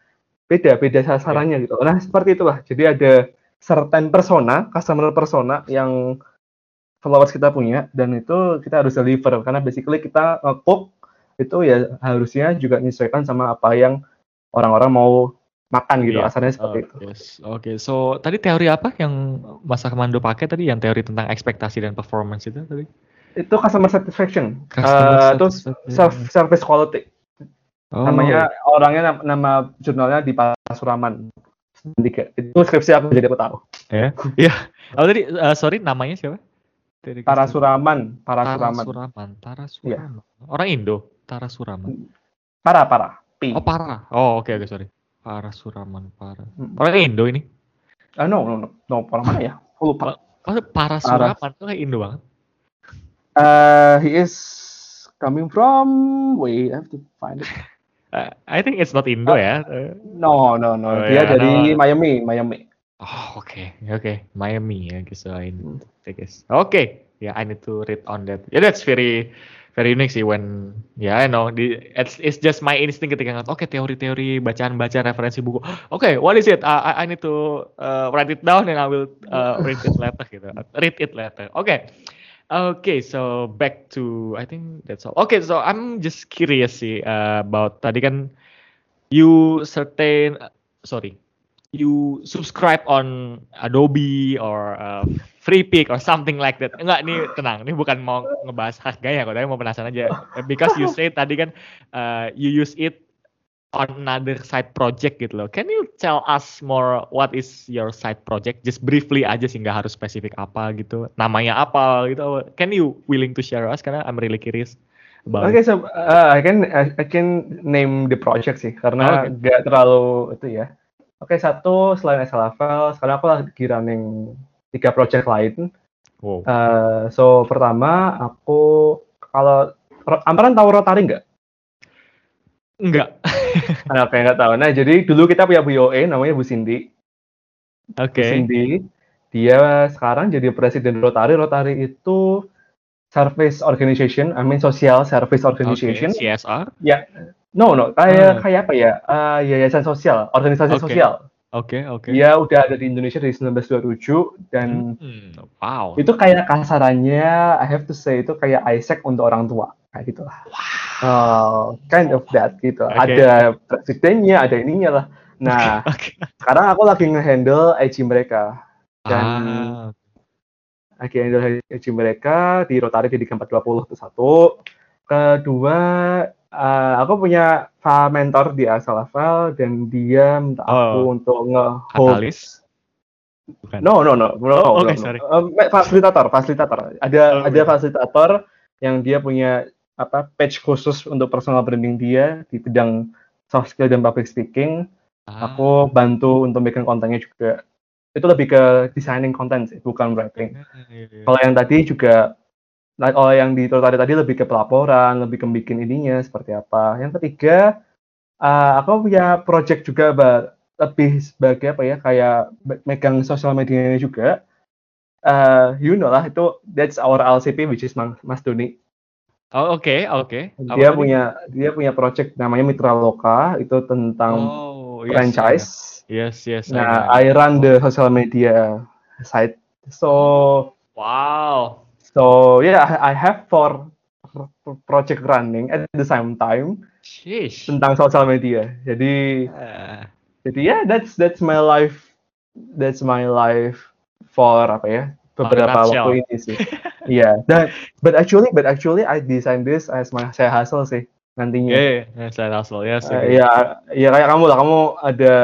beda beda sasarannya yeah. gitu. Nah seperti itulah. Jadi ada certain persona, customer persona yang followers kita punya dan itu kita harus deliver karena basically kita nge itu ya harusnya juga menyesuaikan sama apa yang orang-orang mau makan gitu yeah. asalnya seperti uh, itu. Yes. Oke, okay. so tadi teori apa yang Mas Armando pakai tadi yang teori tentang ekspektasi dan performance itu tadi? Itu customer satisfaction. Customer uh, itu self service quality. Oh. Namanya orangnya nama, jurnalnya di Parasuraman. Tiga. Itu skripsi aku jadi aku tahu. Ya. Iya. Oh tadi uh, sorry namanya siapa? Parasuraman, Parasuraman. Parasuraman, Parasuraman. Ya. Orang Indo, Parasuraman. Para, para. Pi. Oh parah. Oh oke okay, oke okay, sorry. Parah Suraman parah. Hmm. Orang Indo ini? Uh, no no no no orang mana ya? Aku lupa. Oh, parah Suraman itu kayak Indo banget. Uh, he is coming from wait I have to find it. *laughs* Uh, I think it's not Indo uh, ya. Uh, no no no. Oh, Dia ya, dari no. Miami Miami. Oh oke okay. oke okay. Miami ya guys. So I need to guess. Oke. Okay. Yeah, I need to read on that. Yeah, that's very very unique sih when ya yeah, I know di it's, it's just my instinct ketika ngeliat oke okay, teori-teori bacaan-bacaan referensi buku oke okay, what is it I, I need to uh, write it down and I will uh, read it later gitu read it later oke okay. Okay, so back to I think that's all. Okay, so I'm just curious sih uh, about tadi kan you certain sorry you subscribe on Adobe or uh, Free Pick or something like that. Enggak, nih tenang, ini bukan mau ngebahas harganya kok, tapi mau penasaran aja. Because you say tadi kan uh, you use it on another side project gitu loh. Can you tell us more what is your side project? Just briefly aja sih, nggak harus spesifik apa gitu. Namanya apa gitu. Can you willing to share us? Karena I'm really curious. Oke, okay, so uh, I can I can name the project sih karena nggak okay. terlalu itu ya Oke, satu selain SLFL, sekarang aku lagi running tiga project lain. Wow. Uh, so pertama aku kalau Amparan tahu Rotary nggak? Enggak. Anak *laughs* yang nggak tahu. Nah, jadi dulu kita punya BOE namanya Bu Cindy. Oke. Okay. Bu Cindy, dia sekarang jadi presiden Rotary. Rotary itu service organization, I mean social service organization. Okay, CSR? Ya, no no, kayak hmm. kayak apa ya? Uh, yayasan sosial, organisasi okay. sosial. Oke, okay, oke. Okay. Dia udah ada di Indonesia dari 1927 dan hmm, wow. Itu kayak kasarannya I have to say itu kayak Isaac untuk orang tua kayak gitu lah. Wow. Uh, kind of that gitu. Okay. Ada presidennya, ada ininya lah. Nah, okay. sekarang aku lagi ngehandle IG mereka dan ah. lagi handle IG mereka di Rotary di 420 itu satu. Kedua, uh, aku punya mentor di asal level dan dia minta oh, aku untuk nge-hold Bukan. No, no, no, no, oh, okay, no, sorry. Um, fasilitator, fasilitator. Ada oh, ada fasilitator yang dia punya apa page khusus untuk personal branding dia di bidang soft skill dan public speaking. Ah. Aku bantu untuk bikin kontennya juga. Itu lebih ke designing content sih, bukan writing. Iya, iya. Kalau yang tadi juga Nah, kalau yang di tadi tadi lebih ke pelaporan, lebih ke bikin ininya seperti apa. Yang ketiga, uh, aku punya project juga, Mbak, lebih sebagai apa ya, kayak megang sosial medianya juga. Uh, you know lah, itu that's our LCP, which is Mas Doni. Oh, oke, okay, oke. Okay. Dia tadi? punya dia punya project namanya Mitra Loka, itu tentang oh, yes, franchise. Yes, yes. Nah, I, I run the social media site. So, wow So yeah, I have four project running at the same time Sheesh. tentang sosial media. Jadi uh. jadi ya yeah, that's that's my life that's my life for apa ya beberapa oh, waktu ini sih. Iya. yeah. but actually but actually I design this as my saya hustle sih nantinya. Iya, yeah, yeah, saya hustle ya. Yes, uh, ya, ya kayak kamu lah, kamu ada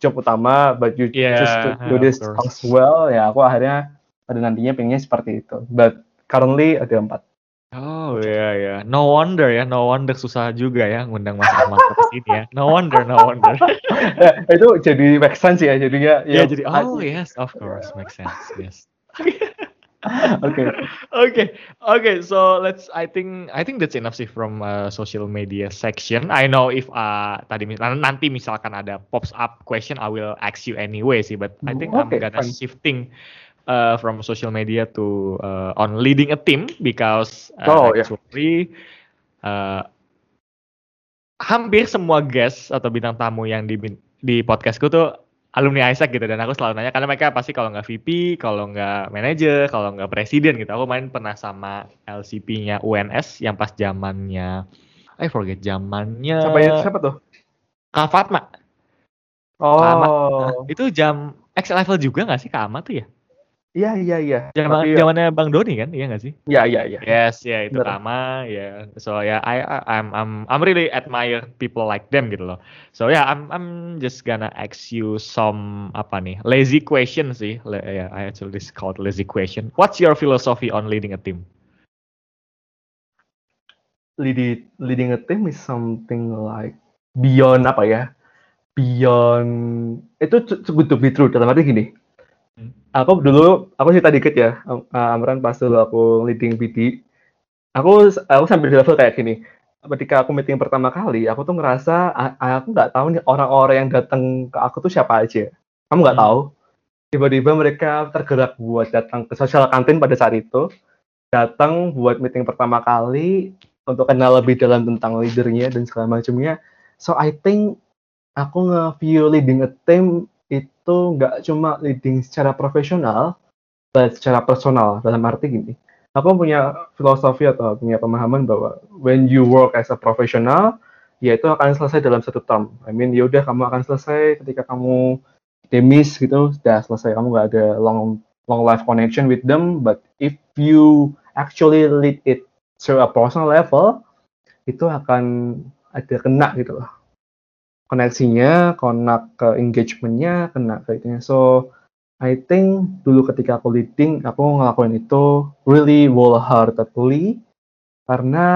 job utama, but you yeah, just do this as well. Ya, aku akhirnya pada nantinya pengennya seperti itu. But currently ada empat. Oh iya ya, no wonder ya, no wonder susah juga ya ngundang Mas Ahmad ke sini ya. No wonder, no wonder. ya, *laughs* itu jadi make sense ya jadinya. Ya, ya jadi oh yes, of course, make sense, yes. *laughs* okay. Okay. Okay. So let's. I think. I think that's enough sih from uh, social media section. I know if uh, tadi nanti misalkan ada pops up question, I will ask you anyway sih. But I think okay, I'm gonna fine. shifting uh, from social media to uh, on leading a team because uh, oh, actually yeah. uh, hampir semua guest atau bintang tamu yang di di podcastku tuh alumni Isaac gitu dan aku selalu nanya karena mereka pasti kalau nggak VP, kalau nggak manager, kalau nggak presiden gitu. Aku main pernah sama LCP-nya UNS yang pas zamannya I forget zamannya Siapa ya? Siapa tuh? Kak Fatma. Oh. Nah, itu jam X level juga nggak sih Kak Ama tuh ya? Iya iya iya. Zaman zamannya Bang Doni kan, iya nggak sih? Iya iya iya. Yes, ya yeah, itu sama ya. Yeah. So ya yeah, I I'm I'm I'm really admire people like them gitu loh. So ya yeah, I'm I'm just gonna ask you some apa nih lazy question sih. Ya yeah, I actually this called lazy question. What's your philosophy on leading a team? Leading leading a team is something like beyond apa ya? Beyond itu good to be true dalam arti gini aku dulu aku cerita dikit ya Amran pas dulu aku leading BD aku aku sambil di level kayak gini. Ketika aku meeting pertama kali aku tuh ngerasa aku nggak tahu nih orang-orang yang datang ke aku tuh siapa aja. Kamu nggak hmm. tahu? Tiba-tiba mereka tergerak buat datang ke social kantin pada saat itu datang buat meeting pertama kali untuk kenal lebih dalam tentang leadernya dan segala macamnya. So I think aku nge-view leading a team itu nggak cuma leading secara profesional, but secara personal. Dalam arti gini, aku punya filosofi atau punya pemahaman bahwa when you work as a professional, ya itu akan selesai dalam satu term. I mean, ya udah kamu akan selesai ketika kamu demis gitu, sudah selesai. Kamu nggak ada long long life connection with them. But if you actually lead it to a personal level, itu akan ada kena gitu loh koneksinya, connect ke engagementnya, kena ke itunya. So, I think dulu ketika aku leading, aku ngelakuin itu really wholeheartedly karena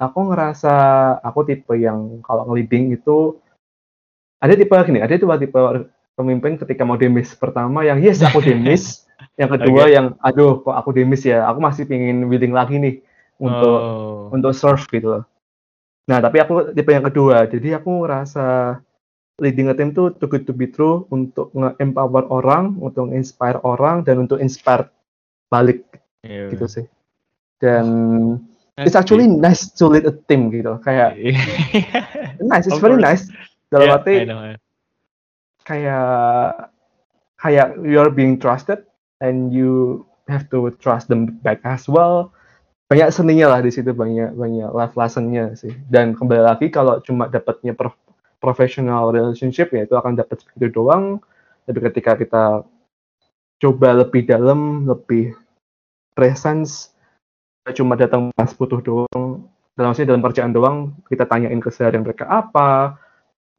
aku ngerasa aku tipe yang kalau nge-leading itu ada tipe gini, ada tipe tipe pemimpin ketika mau demis pertama yang yes aku demis, *laughs* yang kedua okay. yang aduh kok aku demis ya, aku masih pingin willing lagi nih untuk oh. untuk serve gitu loh. Nah, tapi aku tipe yang kedua. Jadi aku ngerasa leading a team tuh too good to be true untuk nge-empower orang, untuk inspire orang, dan untuk inspire balik yeah. gitu sih. Dan it's actually nice to lead a team gitu. Kayak *laughs* nice, it's very nice. Dalam yeah, arti kayak kayak you're being trusted and you have to trust them back as well banyak seninya lah di situ banyak banyak life lessonnya sih. Dan kembali lagi kalau cuma dapatnya pro professional relationship ya itu akan dapat segitu doang. Tapi ketika kita coba lebih dalam lebih presence cuma datang pas butuh doang dalam sini dalam kerjaan doang kita tanyain keseharian mereka apa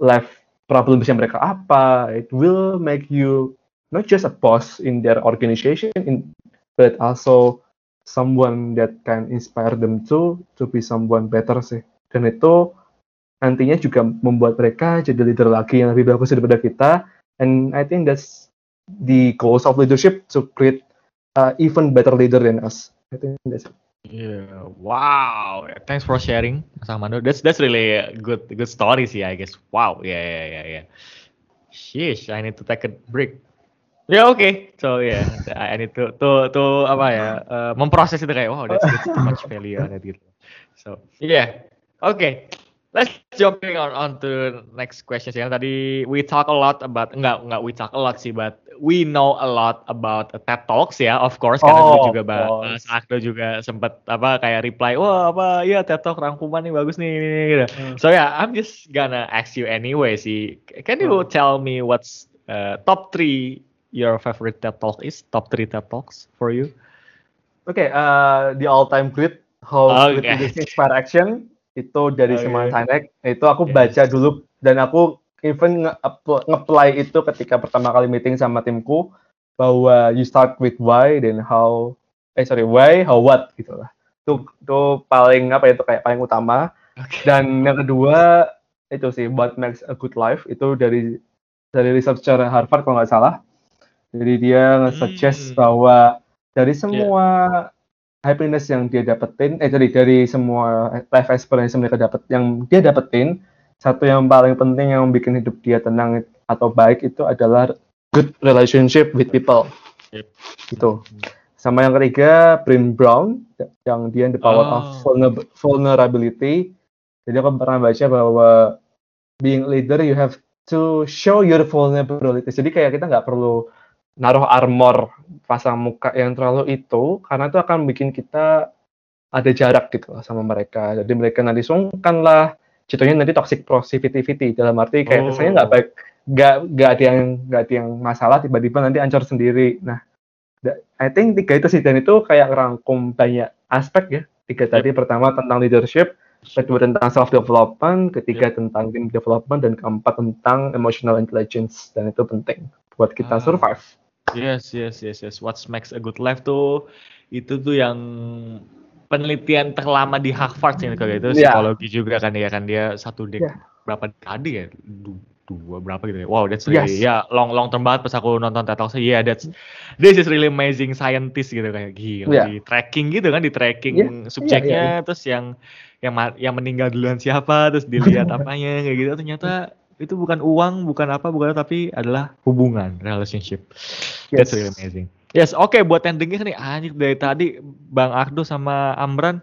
life problemsnya mereka apa it will make you not just a boss in their organization in, but also someone that can inspire them to to be someone better sih. Dan itu nantinya juga membuat mereka jadi leader lagi yang lebih bagus daripada kita. And I think that's the goals of leadership to create uh, even better leader than us. I think that's it. Yeah, wow. Thanks for sharing, Mas Armando. That's that's really a good good story sih, I guess. Wow, yeah, yeah, yeah, yeah. Sheesh, I need to take a break. Ya oke, okay. so yeah, I need to to to apa ya, uh, memproses itu kayak wow that's, that's too much value on it gitu. So yeah, oke. Okay. Let's jumping on on to next question yang tadi we talk a lot about enggak enggak we talk a lot sih but we know a lot about TED Talks ya of course karena oh, juga bahas Akdo juga sempat apa kayak reply wah apa ya TED Talk rangkuman nih bagus nih, nih gitu. Hmm. So yeah, I'm just gonna ask you anyway sih. Can you hmm. tell me what's uh, top three your favorite TED Talk is? Top 3 TED Talks for you? Oke, okay, uh, the all-time great How okay. to Inspire Action itu dari okay. Simon Sinek. Itu aku okay. baca dulu dan aku even nge-apply itu ketika pertama kali meeting sama timku bahwa you start with why then how eh sorry why how what gitu lah. Itu itu paling apa ya itu kayak paling utama. Okay. Dan yang kedua itu sih what makes a good life itu dari dari researcher Harvard kalau nggak salah jadi dia nge-suggest hmm. bahwa dari semua yeah. happiness yang dia dapetin, eh dari dari semua life experience yang mereka dapat, yang dia dapetin, satu yang paling penting yang bikin hidup dia tenang atau baik itu adalah good relationship with people. Yep. Gitu. Sama yang ketiga, Brin Brown, yang dia the power oh. of vulnerability. Jadi aku pernah baca bahwa being leader you have to show your vulnerability. Jadi kayak kita nggak perlu naruh armor pasang muka yang terlalu itu karena itu akan bikin kita ada jarak gitu lah sama mereka jadi mereka nanti sungkan lah contohnya nanti toxic positivity dalam arti kayak oh. kesannya nggak baik nggak nggak ada yang nggak ada yang masalah tiba-tiba nanti ancur sendiri nah I think tiga itu sih dan itu kayak rangkum banyak aspek ya tiga yep. tadi pertama tentang leadership kedua tentang self development ketiga yep. tentang team development dan keempat tentang emotional intelligence dan itu penting buat kita ah. survive Yes, yes, yes, yes. What makes a good life tuh itu tuh yang penelitian terlama di Harvard sih kalau itu yeah. psikologi juga kan ya kan dia satu dek yeah. berapa dekade ya dua berapa gitu ya wow that's really yes. ya yeah, long long term banget pas aku nonton TED Talk yeah that's this is really amazing scientist gitu kayak gila yeah. di tracking gitu kan di tracking yeah. subjeknya yeah, yeah, yeah. terus yang yang yang meninggal duluan siapa terus dilihat *laughs* apanya kayak gitu ternyata itu bukan uang, bukan apa, bukan tapi adalah hubungan, relationship. Yes. That's really amazing. Yes, oke okay, buat yang denger nih, anjir dari tadi Bang Ardo sama Amran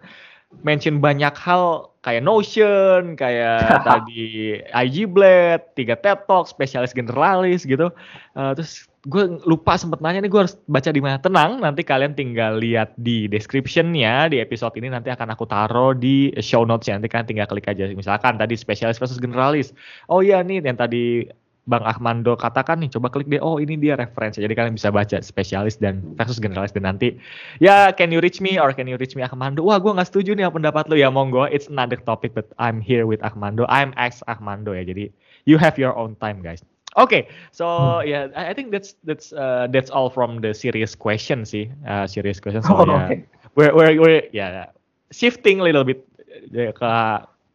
mention banyak hal kayak Notion, kayak *laughs* tadi IG Blade, tiga TED Talk, spesialis generalis gitu. Uh, terus gue lupa sempet nanya nih gue harus baca di mana. Tenang nanti kalian tinggal lihat di descriptionnya di episode ini. Nanti akan aku taruh di show notes ya nanti kalian tinggal klik aja. Misalkan tadi spesialis versus generalis. Oh iya nih yang tadi Bang Ahmando katakan nih coba klik deh. Oh ini dia referensi. Jadi kalian bisa baca spesialis dan versus generalis. Dan nanti ya can you reach me or can you reach me Ahmando? Wah gue nggak setuju nih apa pendapat lo ya monggo. It's another topic but I'm here with Ahmando. I'm ex Ahmando ya. Jadi you have your own time guys Okay, so yeah, I think that's that's uh, that's all from the serious question sih, uh, serious question. So oh, yeah, okay. we're we're we're yeah shifting a little bit uh, ke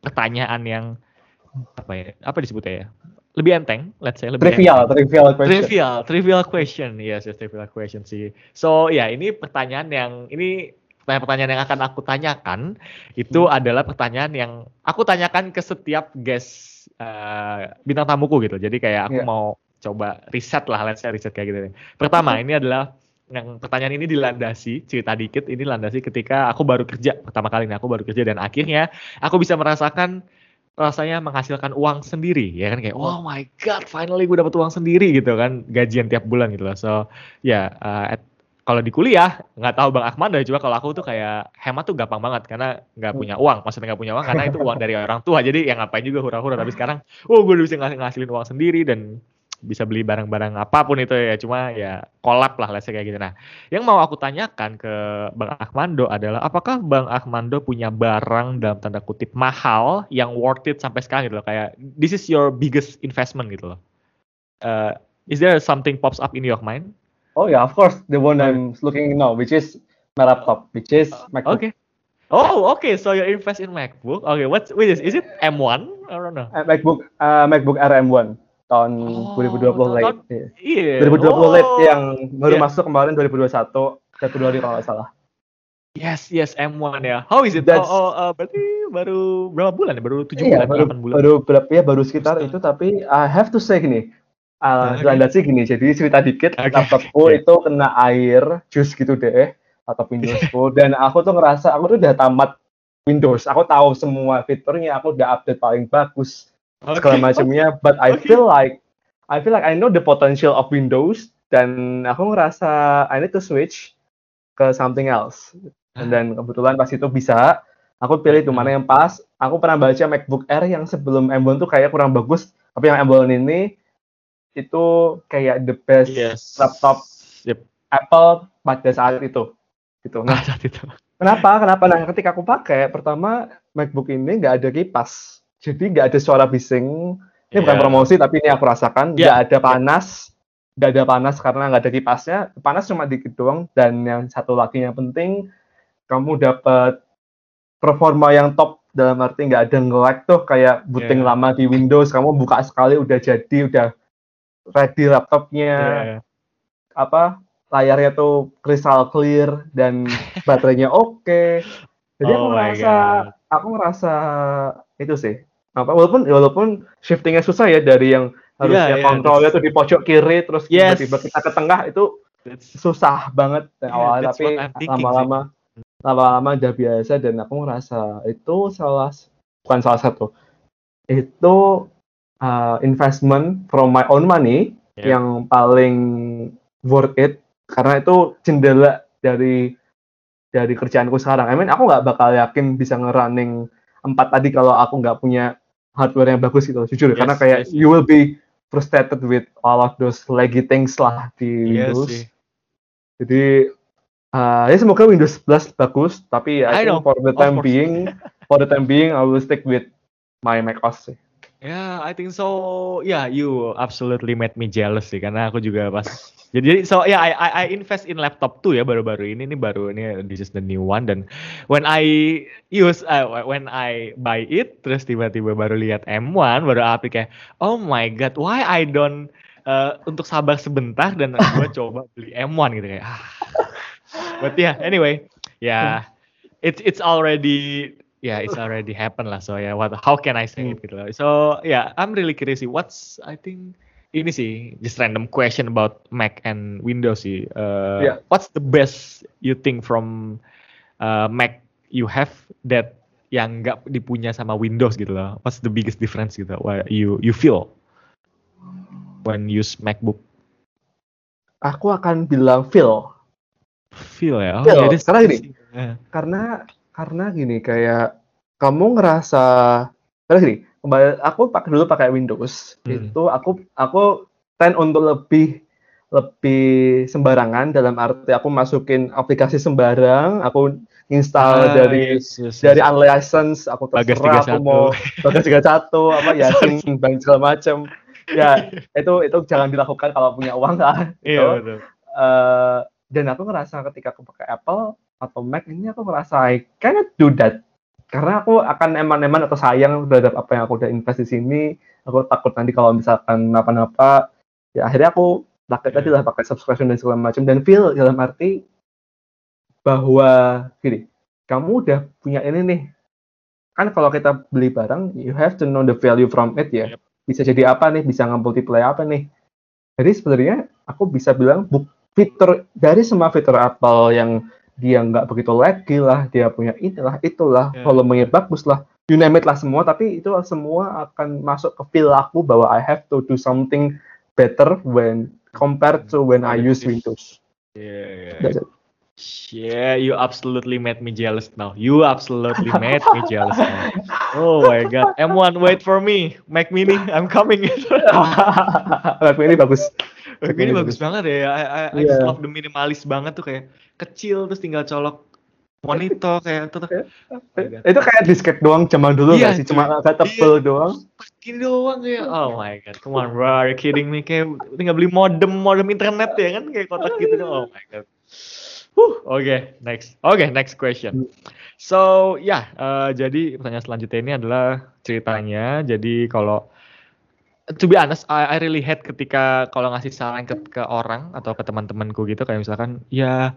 pertanyaan yang apa ya, apa disebutnya ya? Lebih enteng, let's say lebih trivial, enteng. trivial question. Trivial, trivial question, yes, yes, trivial question sih. So ya, yeah, ini pertanyaan yang ini pertanyaan-pertanyaan yang akan aku tanyakan itu hmm. adalah pertanyaan yang aku tanyakan ke setiap guest uh, bintang tamuku gitu. Jadi kayak aku yeah. mau coba riset lah, let's say riset kayak gitu. Pertama, ini adalah yang pertanyaan ini dilandasi cerita dikit ini landasi ketika aku baru kerja pertama kali nih aku baru kerja dan akhirnya aku bisa merasakan rasanya menghasilkan uang sendiri ya kan kayak oh my god finally gue dapat uang sendiri gitu kan gajian tiap bulan gitu loh so ya yeah, uh, kalau di kuliah nggak tahu bang Ahmad deh. Cuma kalau aku tuh kayak hemat tuh gampang banget karena nggak hmm. punya uang. Maksudnya nggak punya uang karena itu uang dari orang tua. Jadi ya ngapain juga hura-hura. Tapi sekarang oh gue udah bisa ngasilin uang sendiri dan bisa beli barang-barang apa pun itu ya. Cuma ya kolab lah let's kayak gitu. Nah yang mau aku tanyakan ke Bang Ahmando adalah apakah Bang Ahmando punya barang dalam tanda kutip mahal yang worth it sampai sekarang gitu loh? Kayak this is your biggest investment gitu loh. Uh, is there something pops up in your mind Oh yeah, of course, the one I'm looking now, which is my laptop, which is MacBook. Okay. Oh, okay. So you invest in MacBook. Okay, what's which is is it M1 or no? Uh, MacBook uh, MacBook Air M1 tahun oh, 2020 late. Iya. Yeah. 2020 oh, late yang baru yeah. masuk kemarin 2021 Februari kalau nggak salah. Yes, yes, M1 ya. How is it? That's, oh, oh uh, berarti baru berapa bulan ya? Baru 7 iya, bulan, baru, bulan. Baru berapa ya? Baru sekitar itu tapi I have to say gini, Uh, sih gini, jadi cerita dikit, okay. laptopku okay. itu kena air, jus gitu deh, atau Windowsku, *laughs* dan aku tuh ngerasa aku tuh udah tamat Windows, aku tahu semua fiturnya, aku udah update paling bagus, okay. segala macamnya, but I okay. feel like I feel like I know the potential of Windows, dan aku ngerasa I need to switch ke something else. Dan kebetulan pas itu bisa, aku pilih itu mana yang pas. Aku pernah baca MacBook Air yang sebelum M1 tuh kayak kurang bagus, tapi yang M1 ini itu kayak the best yes. laptop yep. Apple pada saat itu gitu. Nah saat itu. Kenapa? Kenapa? Nah ketika aku pakai pertama MacBook ini nggak ada kipas. Jadi nggak ada suara bising. Ini yeah. bukan promosi tapi ini aku rasakan. Nggak yeah. ada panas. Nggak ada panas karena nggak ada kipasnya. Panas cuma dikit doang. Dan yang satu lagi yang penting kamu dapat performa yang top. Dalam arti nggak ada nge-lag tuh kayak booting yeah. lama di Windows. Kamu buka sekali udah jadi udah ready laptopnya yeah. apa layarnya tuh crystal clear dan *laughs* baterainya oke okay. jadi oh aku ngerasa aku ngerasa itu sih apa walaupun walaupun shiftingnya susah ya dari yang harusnya yeah, yeah, kontrolnya tuh di pojok kiri terus yes. tiba-tiba kita ke tengah itu that's, susah banget yeah, awalnya tapi lama-lama lama-lama udah biasa dan aku ngerasa itu salah bukan salah satu itu uh, investment from my own money yeah. yang paling worth it karena itu jendela dari dari kerjaanku sekarang. I mean aku nggak bakal yakin bisa ngerunning empat tadi kalau aku nggak punya hardware yang bagus gitu jujur yes, karena kayak yes, you will be frustrated with all of those laggy things lah di yes, Windows. Yes, Jadi uh, ya semoga Windows 11 bagus tapi I, I think know. for the time being for the time being I will stick with my Mac OS sih. Yeah, I think so. Yeah, you absolutely made me jealous sih karena aku juga pas *laughs* jadi so yeah, I I, I invest in laptop tuh ya baru-baru ini ini baru ini this is the new one dan when I use uh, when I buy it terus tiba-tiba baru lihat M1 baru api kayak oh my god why I don't uh, untuk sabar sebentar dan *laughs* gue coba beli M1 gitu kayak ah. But yeah, anyway, yeah, it's it's already yeah it's *laughs* already happened lah so yeah what how can I say it gitu loh. So yeah I'm really curious what's I think ini sih just random question about Mac and Windows sih. Uh, yeah. what's the best you think from uh, Mac you have that yang nggak dipunya sama Windows gitu loh? What's the biggest difference gitu? What you you feel when use MacBook? Aku akan bilang feel. Feel ya? Oh, feel. Yeah, karena gini. yeah. karena karena gini kayak kamu ngerasa karena gini kembali aku pakai dulu pakai Windows hmm. itu aku aku tend untuk lebih lebih sembarangan dalam arti aku masukin aplikasi sembarang aku install ah, dari yes, yes, dari yes. unlicensed aku terserah aku mau bagas 31 apa *laughs* ya bank segala macam ya itu itu jangan dilakukan kalau punya uang lah iya, gitu. betul. Uh, dan aku ngerasa ketika aku pakai Apple atau Mac ini aku merasa I cannot do that karena aku akan eman-eman atau sayang terhadap apa yang aku udah invest di sini aku takut nanti kalau misalkan apa-apa ya akhirnya aku pakai yeah. tadi lah pakai subscription dan segala macam dan feel dalam arti bahwa gini, kamu udah punya ini nih. Kan kalau kita beli barang, you have to know the value from it ya. Bisa jadi apa nih? Bisa nge-multiply apa nih? Jadi sebenarnya aku bisa bilang fitur dari semua fitur Apple yang dia nggak begitu laggy lah, dia punya inilah, itulah, yeah. volumenya bagus lah, you name it lah semua, tapi itu semua akan masuk ke feel aku bahwa I have to do something better when compared to when I use Windows. Yeah, yeah. Yeah, you absolutely made me jealous now. You absolutely made me jealous now. Oh my god. M1, wait for me. Mac Mini, I'm coming. *laughs* Mac Mini bagus. Mac Mini bagus banget ya. I, I, I yeah. love the minimalis banget tuh kayak kecil terus tinggal colok monitor *laughs* kayak itu tuh. itu kayak disket doang zaman dulu iya, sih? Cuma agak tebel iya. doang. Gini doang ya. Oh my god, come on bro, are you kidding me? Kayak tinggal beli modem, modem internet ya kan kayak kotak gitu. Oh my god. Oke, okay, next. Oke, okay, next question. So, ya, yeah, uh, jadi pertanyaan selanjutnya ini adalah ceritanya. Jadi kalau to be honest, I, I really hate ketika kalau ngasih saran ke, ke orang atau ke teman-temanku gitu kayak misalkan ya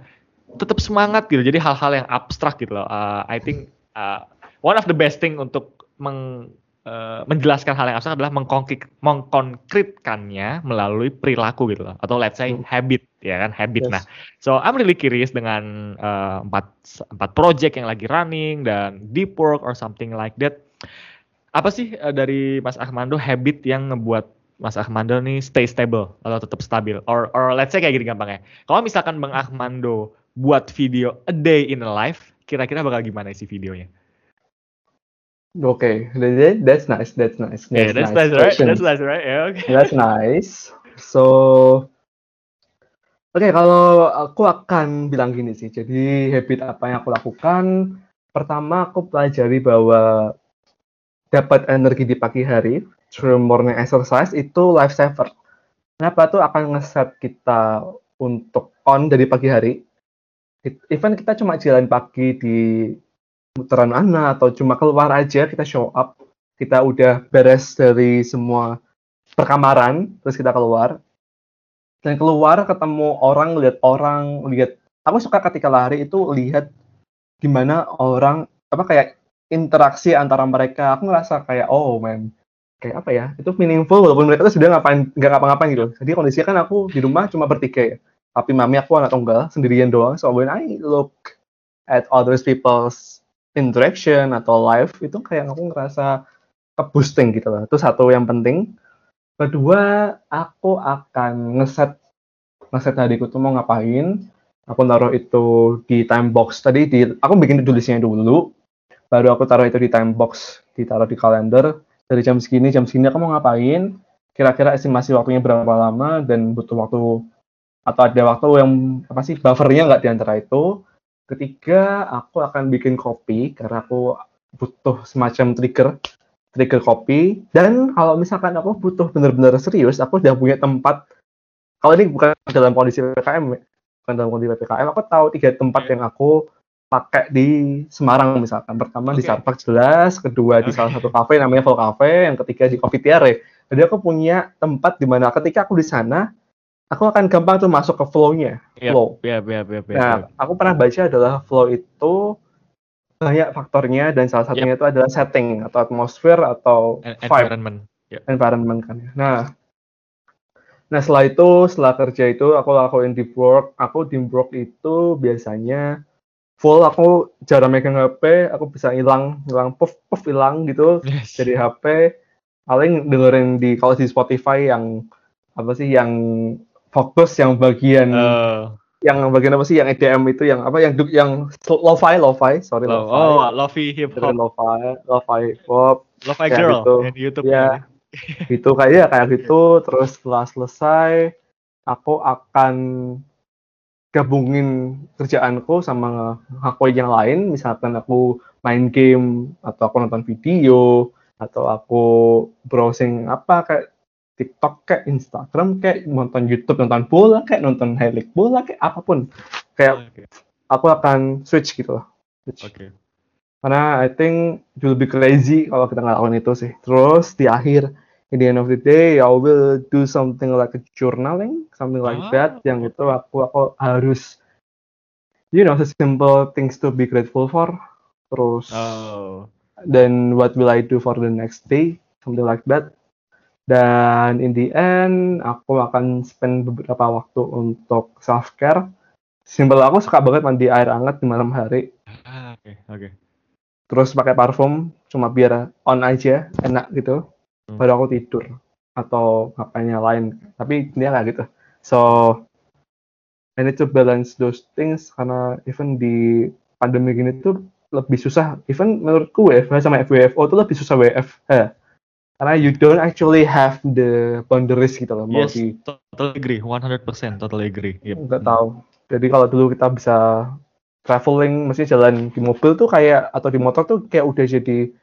tetap semangat gitu. Jadi hal-hal yang abstrak gitu loh. Uh, I think uh, one of the best thing untuk meng uh, menjelaskan hal yang abstrak adalah mengkonkret, mengkonkretkannya melalui perilaku gitu loh atau let's say hmm. habit ya kan habit yes. nah so I'm really curious dengan uh, empat empat project yang lagi running dan deep work or something like that apa sih uh, dari Mas Ahmando habit yang ngebuat Mas Ahmando nih stay stable atau tetap stabil or or let's say kayak gini gampangnya kalau misalkan Bang Ahmando buat video a day in a life kira-kira bakal gimana sih videonya Okay, that's nice. That's nice. That's yeah, that's nice, nice right? That's nice, right? Yeah, okay. *laughs* That's nice. So, oke, okay, kalau aku akan bilang gini sih. Jadi habit apa yang aku lakukan? Pertama, aku pelajari bahwa dapat energi di pagi hari through morning exercise itu lifesaver. Kenapa tuh akan ngeset kita untuk on dari pagi hari? Even kita cuma jalan pagi di putaran mana atau cuma keluar aja kita show up kita udah beres dari semua perkamaran terus kita keluar dan keluar ketemu orang lihat orang lihat aku suka ketika lari itu lihat gimana orang apa kayak interaksi antara mereka aku ngerasa kayak oh man kayak apa ya itu meaningful walaupun mereka tuh sudah ngapain nggak ngapa-ngapain gitu jadi kondisinya kan aku di rumah cuma bertiga ya tapi mami aku anak tunggal sendirian doang so when I look at other people's interaction atau live itu kayak aku ngerasa ke boosting gitu loh. Itu satu yang penting. Kedua, aku akan ngeset ngeset hariku tuh mau ngapain. Aku taruh itu di time box tadi di aku bikin tulisnya dulu. Baru aku taruh itu di time box, ditaruh di kalender. Dari jam segini, jam segini aku mau ngapain. Kira-kira estimasi waktunya berapa lama dan butuh waktu atau ada waktu yang apa sih buffernya nggak di antara itu Ketiga, aku akan bikin kopi karena aku butuh semacam trigger trigger kopi dan kalau misalkan aku butuh benar-benar serius, aku udah punya tempat kalau ini bukan dalam kondisi PPKM bukan dalam kondisi PPKM, aku tahu tiga tempat yang aku pakai di Semarang misalkan. Pertama okay. di Starbucks jelas, kedua okay. di salah satu *laughs* kafe namanya Vol Cafe, yang ketiga di Coffee Tiare. Jadi aku punya tempat di mana ketika aku di sana, aku akan gampang tuh masuk ke flow-nya. Yep, flow. Yep, yep, yep, yep, nah, yep. aku pernah baca adalah flow itu banyak faktornya dan salah satunya yep. itu adalah setting atau atmosfer atau vibe. environment. Yep. Environment kan. Ya. Nah, nah setelah itu setelah kerja itu aku lakuin deep work. Aku deep work itu biasanya full aku jarang megang HP, aku bisa hilang, hilang puff puff hilang gitu yes. dari HP. Paling dengerin di kalau di Spotify yang apa sih yang fokus yang bagian uh. yang bagian apa sih yang EDM itu yang apa yang yang lo-fi lo-fi sorry lo, lo-fi oh lo-fi hip hop lo-fi lo-fi hip hop lo-fi girl gitu. di YouTube ya itu kayak kayak gitu terus setelah selesai aku akan gabungin kerjaanku sama aku yang lain misalkan aku main game atau aku nonton video atau aku browsing apa kayak TikTok kayak Instagram kayak nonton YouTube nonton bola kayak nonton highlight bola kayak apa pun kayak okay. aku akan switch gitu loh switch. Okay. karena I think will be crazy kalau kita ngelakuin itu sih terus di akhir in the end of the day I will do something like a journaling something like ah. that yang itu aku aku harus you know, simple things to be grateful for. Terus, Oh. then what will I do for the next day? Something like that. Dan in the end, aku akan spend beberapa waktu untuk self care. Simple aku suka banget mandi air hangat di malam hari. Ah, Oke, oke. Terus pakai parfum cuma biar on aja, enak gitu. Hmm. Baru aku tidur atau ngapain yang lain. Tapi dia nggak gitu. So I need to balance those things karena even di pandemi gini tuh lebih susah. Even menurutku WFH sama FWFO tuh lebih susah WFH. Karena you don't actually have the boundaries gitu loh. Mau Yes, di totally agree, 100% totally agree. Yep. nggak tahu. Jadi kalau dulu kita bisa traveling, mesti jalan di mobil tuh kayak atau di motor tuh kayak udah jadi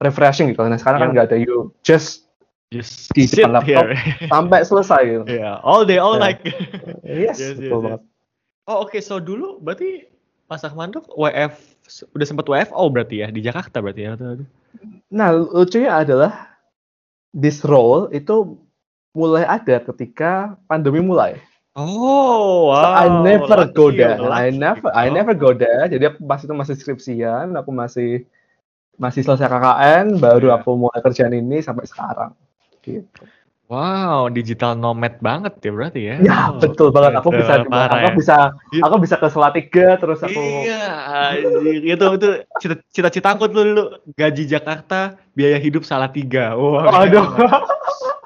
refreshing gitu. Nah sekarang kan Yeah. nggak ada you just Just Di depan laptop. here. *laughs* sampai selesai gitu. yeah, all day, all Yeah. night. *laughs* Yes, Yes, yes, betul yes. banget. Oh oke, so dulu berarti Mas Ahmando WF udah sempat WFO berarti ya di Jakarta berarti ya? Nah lucunya adalah this role itu mulai ada ketika pandemi mulai. Oh, So, wow. I never lucky go there. I lucky. never, I never go there. Jadi aku pas itu masih skripsian, aku masih masih selesai KKN, baru Iya. aku mulai kerjaan ini sampai sekarang. Gitu. Wow, digital nomad banget ya berarti ya? Ya Oh, betul banget. Aku betul, bisa, parah aku ya. bisa, Iya. aku bisa ke Salatiga terus aku. Iya, anjir. itu itu cita- cita-cita aku tuh dulu gaji Jakarta, biaya hidup salah tiga. Wah, Aduh,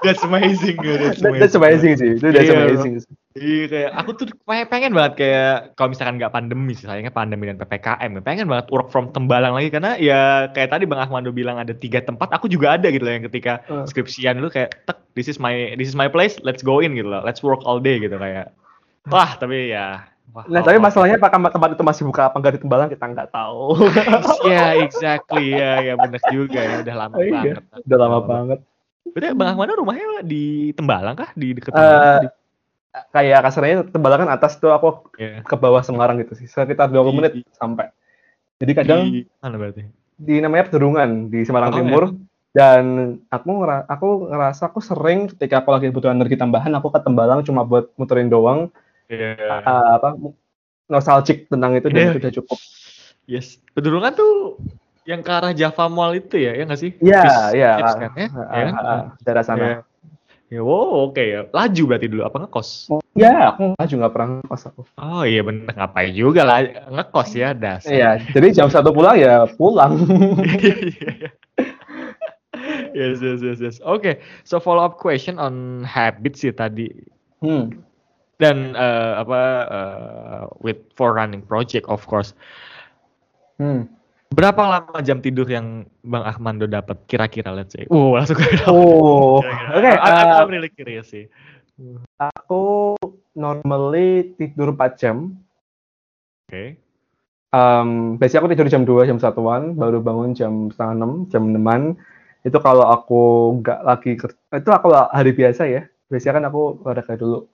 that's amazing, that's That- that's amazing sih. Itu that's Iya, bro. amazing. sih. Iya kayak aku tuh pengen, banget kayak kalau misalkan nggak pandemi sih sayangnya pandemi dan ppkm pengen banget work from Tembalang lagi karena ya kayak tadi bang Ahmado bilang ada tiga tempat aku juga ada gitu loh yang ketika skripsian dulu kayak tek this is my this is my place let's go in gitu loh let's work all day gitu kayak wah tapi ya wah, Nah, oh, tapi oh. masalahnya apakah tempat itu masih buka apa enggak di Tembalang kita nggak tahu. *laughs* ya exactly ya ya benar juga ya udah lama Iya, banget Udah lama banget. Berarti bang Ahmado rumahnya di Tembalang kah di dekat Eh, Tembalang? Di- Kayak kasarnya Tembalang kan atas tuh aku Iya. ke bawah Semarang gitu sih. Sekitar 20 Di- menit di- sampai. Jadi kadang di mana berarti di namanya Pedurungan di Semarang Oh, Timur dan aku ngera aku ngerasa aku sering ketika aku lagi butuh energi tambahan aku ke Tembalang cuma buat muterin doang Iya. uh, apa nostalgic tentang itu dan Iya. itu udah cukup. Yes, Pedurungan tuh yang ke arah Java Mall itu ya, ya nggak sih? Iya, iya. kan, ya? uh, Ya uh, kan? uh, daerah sana. Ya. Ya, wow, oke ya. Laju berarti dulu apa ngekos? Ya, aku maju nggak pernah ngekos aku. Oh iya bener, ngapain juga lah ngekos ya das. Iya, jadi jam satu pulang ya pulang. *laughs* yes, yes, yes, yes. Oke, so follow up question on habits sih tadi hmm. dan eh, apa eh, with for running project of course. Hmm. Berapa lama jam tidur yang Bang Ahmando dapat kira-kira let's say? Wow, langsung ke Oh, oke. I'm- uh, I'm really curious sih. aku normally tidur 4 jam. Oke. Um, biasanya aku tidur jam 2, jam satuan, baru bangun jam setengah 6, jam 6 Itu kalau aku nggak lagi kerja, itu aku hari biasa ya. Biasanya kan aku olahraga dulu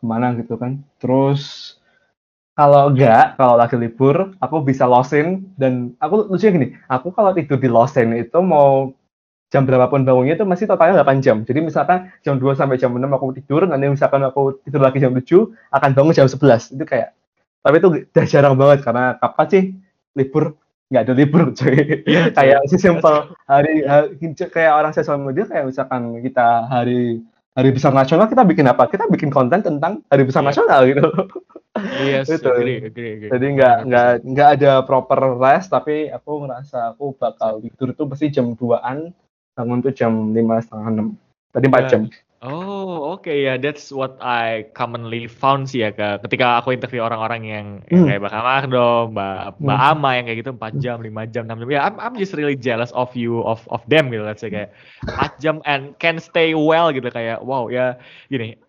ke mana gitu kan. Terus kalau enggak, kalau lagi libur, aku bisa losin dan aku lucunya gini, aku kalau tidur di losin itu mau jam berapapun bangunnya itu masih totalnya 8 jam. Jadi misalkan jam 2 sampai jam 6 aku tidur, nanti misalkan aku tidur lagi jam 7, akan bangun jam 11. Itu kayak tapi itu udah jarang banget karena kapan sih libur nggak ada libur *laughs* cuy kayak si simple hari, hari kayak orang sosial media kayak misalkan kita hari hari besar nasional kita bikin apa kita bikin konten tentang hari besar Iya. nasional gitu *laughs* Yes, Itu. agree, agree, agree. jadi nggak nggak nggak ada proper rest tapi aku ngerasa aku bakal tidur tuh pasti jam 2an bangun tuh jam lima setengah enam tadi 4 Ya. jam Oh, oke ya, that's what I commonly found sih ya ke, ketika aku interview orang-orang yang, yang Hmm. kayak Mbak Amardo, Mbak Mbak Hmm. Ama yang kayak gitu 4 jam, 5 jam, 6 jam. Ya, I'm, I'm just really jealous of you of of them gitu let's say kayak 4 jam and can stay well gitu kayak wow ya gini.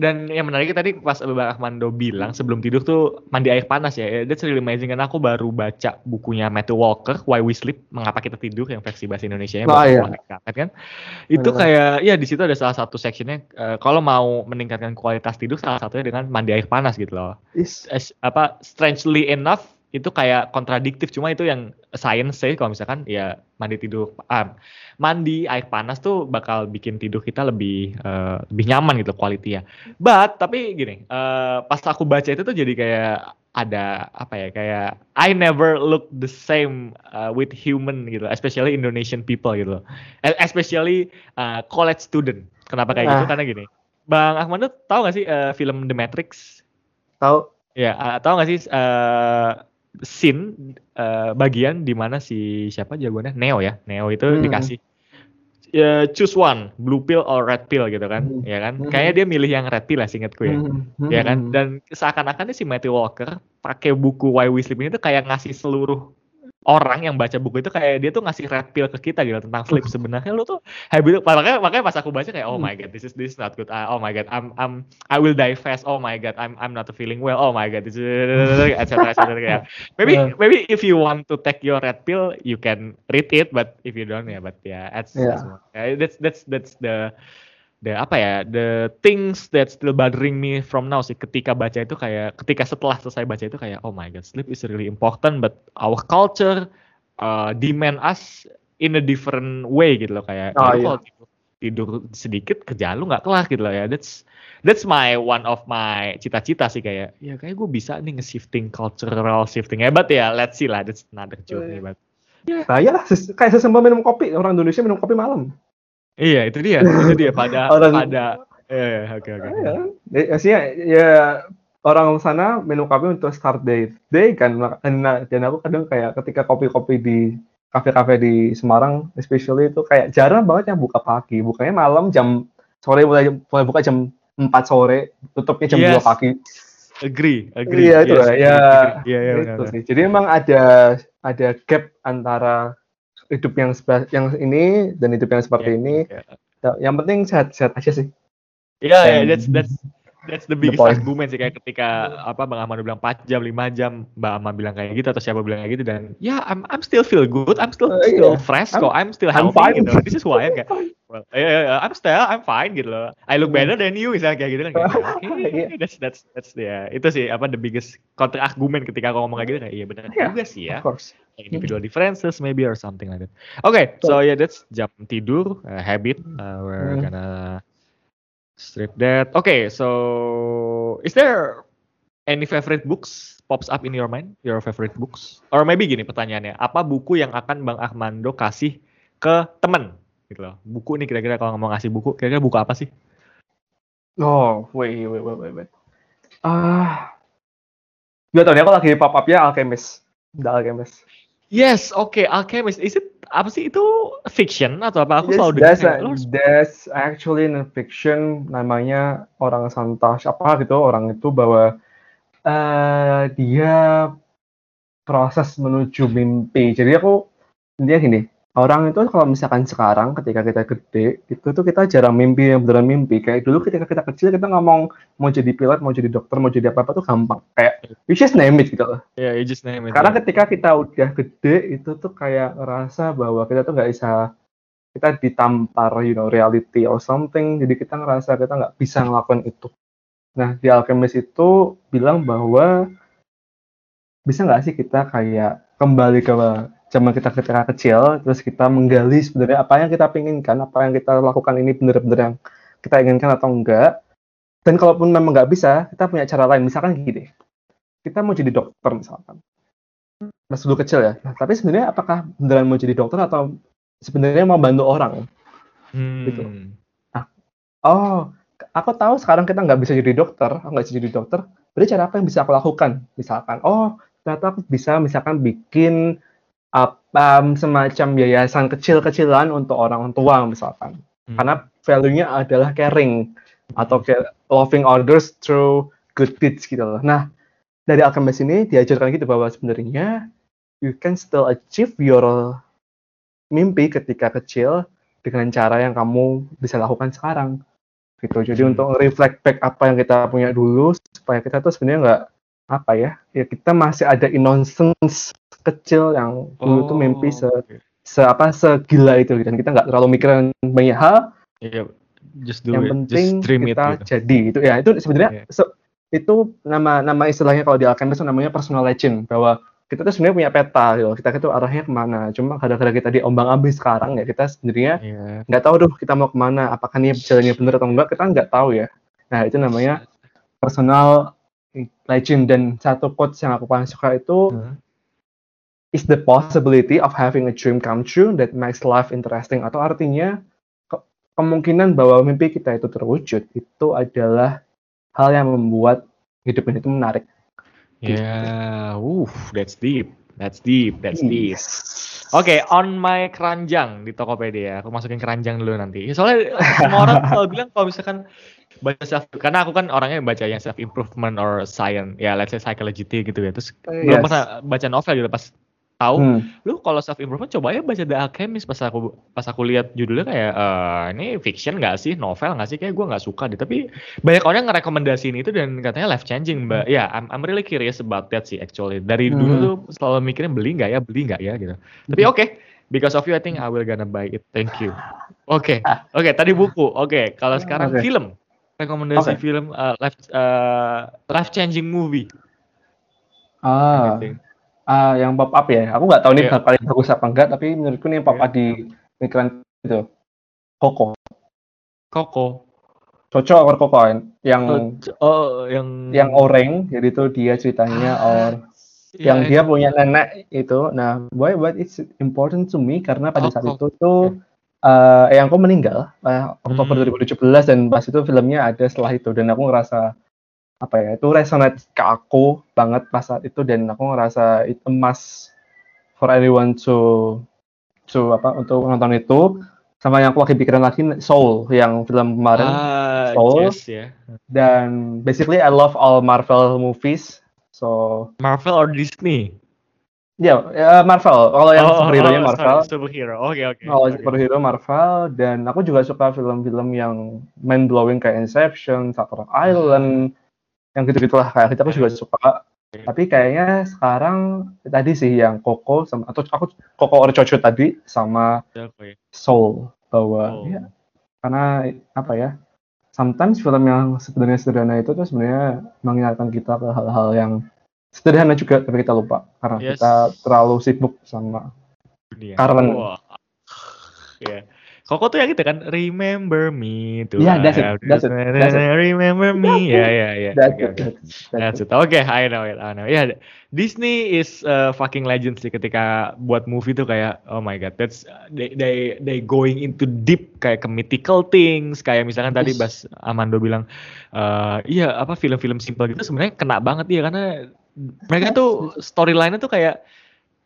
Dan yang menarik tadi pas Mbak Ahmando bilang sebelum tidur tuh mandi air panas ya. That's really amazing karena aku baru baca bukunya Matthew Walker Why We Sleep, Mengapa Kita Tidur yang versi bahasa Indonesia Oh, iya. kan. Itu kayak ya di situ ada salah satu sectionnya eh, kalau mau meningkatkan kualitas tidur salah satunya dengan mandi air panas gitu loh. Is, As- apa strangely enough itu kayak kontradiktif cuma itu yang science sih. Kalau misalkan ya mandi tidur ah, mandi air panas tuh bakal bikin tidur kita lebih uh, lebih nyaman gitu quality ya. But tapi gini uh, pas aku baca itu tuh jadi kayak ada apa ya kayak I never look the same uh, with human gitu especially Indonesian people gitu. Especially uh, college student. Kenapa kayak gitu? ah. gitu karena gini Bang Ahmad tuh tahu gak sih uh, film The Matrix? Tahu ya uh, tahu gak sih uh, scene uh, bagian di mana si siapa jagoannya Neo ya Neo itu hmm. dikasih uh, choose one blue pill or red pill gitu kan hmm. ya kan hmm. kayaknya dia milih yang red pill lah singkatku ya hmm. ya kan hmm. dan seakan-akan si Matthew Walker pakai buku Why We Sleep ini tuh kayak ngasih seluruh orang yang baca buku itu kayak dia tuh ngasih red pill ke kita gitu tentang sleep sebenarnya. Lu tuh habit makanya makanya pas aku baca kayak oh my god this is this is not good. Uh, oh my god I'm I'm I will die fast. Oh my god I'm I'm not feeling well. Oh my god this etc *laughs* etc kayak. *laughs* Maybe maybe if you want to take your red pill you can read it but if you don't ya yeah, but yeah. that's yeah. that's that's that's the the apa ya the things that still bothering me from now sih ketika baca itu kayak ketika setelah selesai baca itu kayak oh my god sleep is really important but our culture uh, demand us in a different way gitu loh kayak oh, iya. kalau tidur, tidur sedikit kerjaan lu nggak kelar gitu loh ya that's that's my one of my cita-cita sih kayak ya kayak gue bisa nih nge-shifting cultural shifting hebat ya let's see lah that's another journey but yeah. Saya lah, kayak sesimpel minum kopi orang Indonesia minum kopi malam Iya, itu dia. Itu dia pada *laughs* orang, pada ya, oke oke. Ya, maksudnya ya orang sana minum kopi untuk start day day kan nah, dan aku kadang kayak ketika kopi-kopi di kafe-kafe di Semarang especially itu kayak jarang banget yang buka pagi. Bukanya malam jam sore mulai mulai buka jam 4 sore tutupnya jam yes. 2 pagi. Agree agree. Iya itu yes, ya. iya iya itu sih. Jadi emang ada ada gap antara hidup yang yang ini dan hidup yang seperti yeah, ini. Yeah. Yang penting sehat-sehat aja sih. Iya, yeah, yeah, that's that's that's the biggest the argument sih kayak ketika apa Bang Ahmad bilang 4 jam, 5 jam, Mbak Ahmad bilang kayak gitu atau siapa bilang kayak gitu dan ya yeah, I'm I'm still feel good, I'm still uh, still yeah. fresh I'm, kok, I'm still healthy I'm gitu. This is why I'm kayak *laughs* well, yeah, yeah, I'm still I'm fine gitu loh. I look better than you misalnya kayak gitu kan. Kayak, okay, that's that's that's ya yeah. itu sih apa the biggest counter argument ketika aku ngomong kayak gitu kayak iya benar yeah, juga sih ya. Of course individual differences maybe or something like that. Okay, so yeah, that's jam tidur uh, habit. Uh, we're mm. gonna strip that. Okay, so is there any favorite books pops up in your mind? Your favorite books? Or maybe gini pertanyaannya, apa buku yang akan Bang Ahmando kasih ke temen? Gitu loh. Buku nih kira-kira kalau ngomong ngasih buku, kira-kira buku apa sih? Oh, wait, wait, wait, wait, wait. Ah, uh, gak tau nih, aku lagi pop up ya Alchemist. The Alchemist. Yes, oke, okay. Alchemist. Is it apa sih itu fiction atau apa? Aku yes, selalu that's, dengar. that's actually in fiction namanya orang santas apa gitu orang itu bahwa uh, dia proses menuju mimpi. Jadi aku intinya gini, orang itu kalau misalkan sekarang ketika kita gede itu tuh kita jarang mimpi yang beneran mimpi. Kayak dulu ketika kita kecil kita ngomong mau jadi pilot mau jadi dokter mau jadi apa apa tuh gampang. Kayak you just name it gitu loh. Yeah you just name it karena yeah. ketika kita udah gede itu tuh kayak ngerasa bahwa kita tuh nggak bisa kita ditampar you know reality or something. Jadi kita ngerasa kita nggak bisa ngelakuin itu. Nah di alchemist itu bilang bahwa bisa nggak sih kita kayak kembali ke zaman kita ketika kecil terus kita menggali sebenarnya apa yang kita inginkan apa yang kita lakukan ini benar-benar yang kita inginkan atau enggak. Dan kalaupun memang nggak bisa kita punya cara lain. Misalkan gini kita mau jadi dokter misalkan. Pas dulu kecil ya. Nah, tapi sebenarnya apakah beneran mau jadi dokter atau sebenarnya mau bantu orang? Hmm. gitu nah, oh aku tahu sekarang kita nggak bisa jadi dokter. Nggak bisa jadi dokter. Berarti cara apa yang bisa aku lakukan? Misalkan oh ternyata aku bisa misalkan bikin um, semacam yayasan kecil-kecilan untuk orang tua misalkan. Hmm. Karena value-nya adalah caring atau kayak loving others through good deeds gitu loh. Nah, dari Alchemist ini diajarkan gitu bahwa sebenarnya you can still achieve your mimpi ketika kecil dengan cara yang kamu bisa lakukan sekarang gitu. Jadi hmm. untuk reflect back apa yang kita punya dulu supaya kita tuh sebenarnya nggak apa ya, ya kita masih ada innocence kecil yang dulu oh, tuh mimpi se, okay. se apa segila itu dan kita nggak terlalu mikirin banyak hal. Iya, just do yang it. penting just dream kita it, gitu. jadi itu ya itu sebenarnya yeah. se, itu nama nama istilahnya kalau di Alchemist namanya personal legend bahwa kita tuh sebenarnya punya peta gitu. Kita itu arahnya ke mana. Cuma kadang-kadang kita diombang ambing sekarang ya kita sebenarnya iya. nggak yeah. tahu tuh kita mau ke mana. Apakah ini jalannya benar atau enggak kita nggak tahu ya. Nah itu namanya personal legend dan satu quotes yang aku paling suka itu hmm. Is the possibility of having a dream come true that makes life interesting atau artinya ke kemungkinan bahwa mimpi kita itu terwujud itu adalah hal yang membuat hidup ini itu menarik Yeah, uh, that's deep. That's deep, that's deep. Oke, okay, on my keranjang di Tokopedia. Aku masukin keranjang dulu nanti. Soalnya semua orang *laughs* kalau bilang kalau misalkan baca self karena aku kan orangnya baca yang self improvement or science ya let's say psychology gitu ya terus yes. belum pernah baca novel gitu pas tahu. Hmm. lu kalau self improvement coba ya baca The Alchemist. Pas aku pas aku lihat judulnya kayak uh, ini fiction nggak sih? Novel nggak sih? Kayak gue nggak suka deh. Tapi banyak orang ngerekomendasiin itu dan katanya life changing mbak ya yeah, I'm, I'm really curious about that sih actually. Dari hmm. dulu tuh selalu mikirin beli nggak ya beli nggak ya gitu. Tapi oke okay, because of you I think I will gonna buy it. Thank you. *laughs* Oke. Okay. oke okay, tadi buku. Oke okay, kalau sekarang okay. film. Rekomendasi okay. film uh, life uh, life changing movie. Ah uh, yang pop up ya. Aku nggak tahu ini yeah. paling bagus apa enggak, tapi menurutku ini yang pop yeah. up di pikiran itu. Koko. Koko. Cocok or Koko yang oh, yang yang orang jadi itu dia ceritanya ah, or yeah, yang dia punya nenek itu. Nah, why what it's important to me karena pada saat itu tuh uh, yang aku meninggal uh, Oktober hmm. 2017 dan pas itu filmnya ada setelah itu dan aku ngerasa apa ya itu resonate ke aku banget pas saat itu dan aku ngerasa itu emas for anyone to to apa untuk nonton itu sama yang aku lagi pikiran lagi Soul yang film kemarin uh, Soul yes, yeah. dan basically I love all Marvel movies so Marvel or Disney Ya, yeah, uh, Marvel. Kalau yang oh, superhero oh, Marvel. Sorry, superhero. Oke, okay, oke. Okay. Kalau okay. superhero Marvel dan aku juga suka film-film yang mind blowing kayak Inception, Shutter Island, yang gitu-gitulah kayak kita aku juga suka tapi kayaknya sekarang tadi sih yang Koko sama atau aku Koko Orcocho tadi sama Soul bahwa oh. ya karena apa ya sometimes film yang sebenarnya sederhana itu tuh sebenarnya mengingatkan kita ke hal-hal yang sederhana juga tapi kita lupa karena yes. kita terlalu sibuk sama Dunia. karena wow. yeah. Koko tuh yang gitu kan, remember me tuh. Yeah, that's it. That's it. That's it. Remember me. Ya, ya, ya. That's it. That's it. Oke, I know it. I know. Ya, yeah, Disney is uh, fucking legend sih ketika buat movie tuh kayak oh my god, that's they they they going into deep kayak ke mythical things, kayak misalkan tadi Bas Amando bilang uh, iya apa film-film simple gitu sebenarnya kena banget ya karena mereka tuh storyline-nya tuh kayak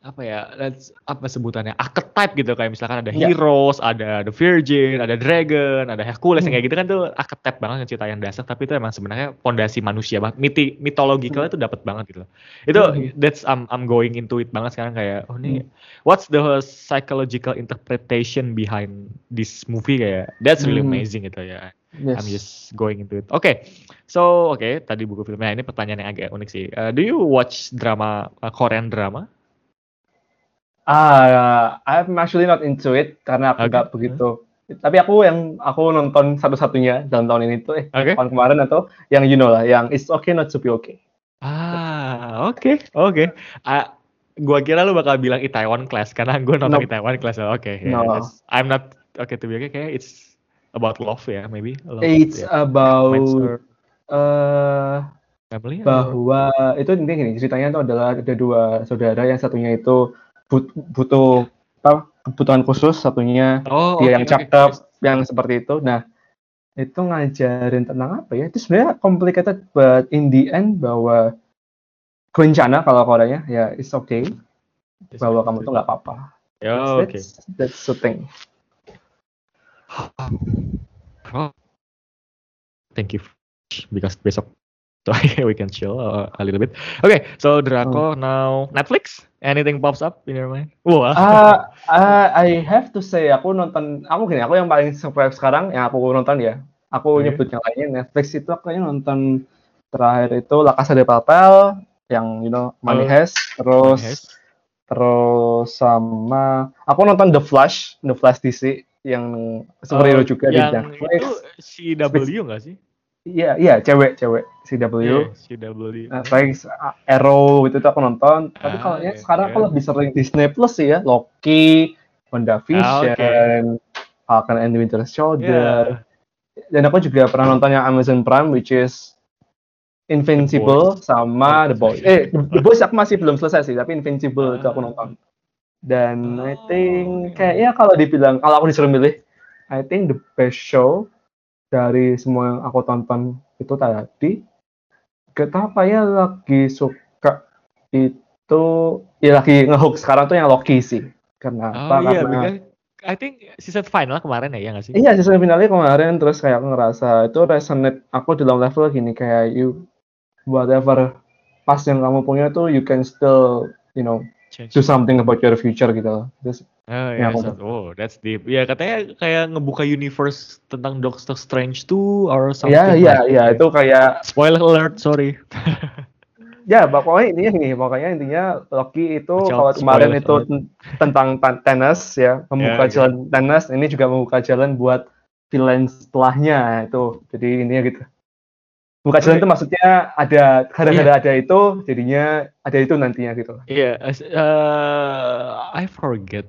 apa ya that's, apa sebutannya archetype gitu kayak misalkan ada yeah. heroes ada the virgin ada dragon ada Hercules hmm. yang kayak gitu kan tuh archetype banget cerita yang dasar tapi itu emang sebenarnya fondasi manusia banget miti mitological hmm. itu dapat banget gitu loh itu hmm. that's I'm I'm going into it banget sekarang kayak oh ini hmm. what's the psychological interpretation behind this movie kayak that's really hmm. amazing gitu ya Yes. I'm just going into it. Oke, okay. so oke okay, tadi buku filmnya ini pertanyaan yang agak unik sih. Uh, do you watch drama uh, Korean drama? Ah, I'm actually not into it karena aku nggak okay. begitu. Tapi aku yang aku nonton satu-satunya dalam tahun ini tuh eh okay. tahun kemarin atau yang you know lah, yang It's Okay Not to Be Okay. Ah, oke, okay. oke. Okay. Uh, gua kira lu bakal bilang Itaewon Class karena gua nonton nope. Itaewon Class. Oke, okay, yeah, no. I'm not okay to be okay. Kayak it's about love ya, yeah, maybe. Love, it's yeah. about uh, family bahwa or? itu intinya gini ceritanya itu adalah ada dua saudara yang satunya itu but, butuh apa kebutuhan khusus satunya. Oh, dia okay, yang cakep okay. yang seperti itu. Nah itu ngajarin tentang apa ya? Itu sebenarnya complicated but in the end bahwa kerencana kalau kodenya ya it's okay. It's bahwa okay. kamu tuh nggak apa-apa. Ya oke. okay. that's the thing. Thank you. Because besok *laughs* so we can chill a, a little bit. Okay, so Draco hmm. now Netflix. Anything pops up in your mind? Wah. Uh, uh, I have to say aku nonton, aku gini, aku yang paling survive sekarang yang aku nonton ya. Aku okay. nyebut yang lainnya Netflix itu aku kayaknya nonton terakhir itu La Casa de Papel yang you know Money oh, Heist, terus Money Heist. terus sama aku nonton The Flash, The Flash DC yang superhero uh, juga yang di Netflix. Itu CW nggak sih? Iya, iya, cewek, cewek CW. Yeah, CW. Uh, like Arrow itu tuh aku nonton. Tapi ah, kalau ya sekarang yeah. aku lebih sering Disney Plus sih ya, Loki, WandaVision, ah, okay. Falcon and Winter Soldier. Yeah. Dan aku juga pernah nonton yang Amazon Prime, which is Invincible sama The Boys. Eh, The Boys aku masih belum selesai sih, tapi Invincible uh, itu aku nonton. Dan oh, I think kayak ya kalau dibilang kalau aku disuruh milih, I think the best show dari semua yang aku tonton itu tadi kita apa ya lagi suka itu ya lagi ngehook sekarang tuh yang Loki sih kenapa oh, iya, karena I think season final kemarin ya, ya nggak sih? Iya season finalnya kemarin terus kayak aku ngerasa itu resonate aku dalam level gini kayak you whatever pas yang kamu punya tuh you can still you know Change. do something about your future gitu Terus Oh, ya, so, oh, that's deep. Ya katanya kayak ngebuka universe tentang Doctor Strange tuh or something. Ya, iya, iya, itu kayak spoiler alert, sorry. *laughs* ya, pokoknya intinya gini, pokoknya intinya Loki itu kalau kemarin itu tentang tenis ya, membuka yeah, jalan yeah. tenis, ini juga membuka jalan buat villain setelahnya itu. Jadi ini gitu. Buka jalan itu maksudnya ada gara-gara yeah. ada itu jadinya ada itu nantinya gitu. Iya, yeah, uh, I forget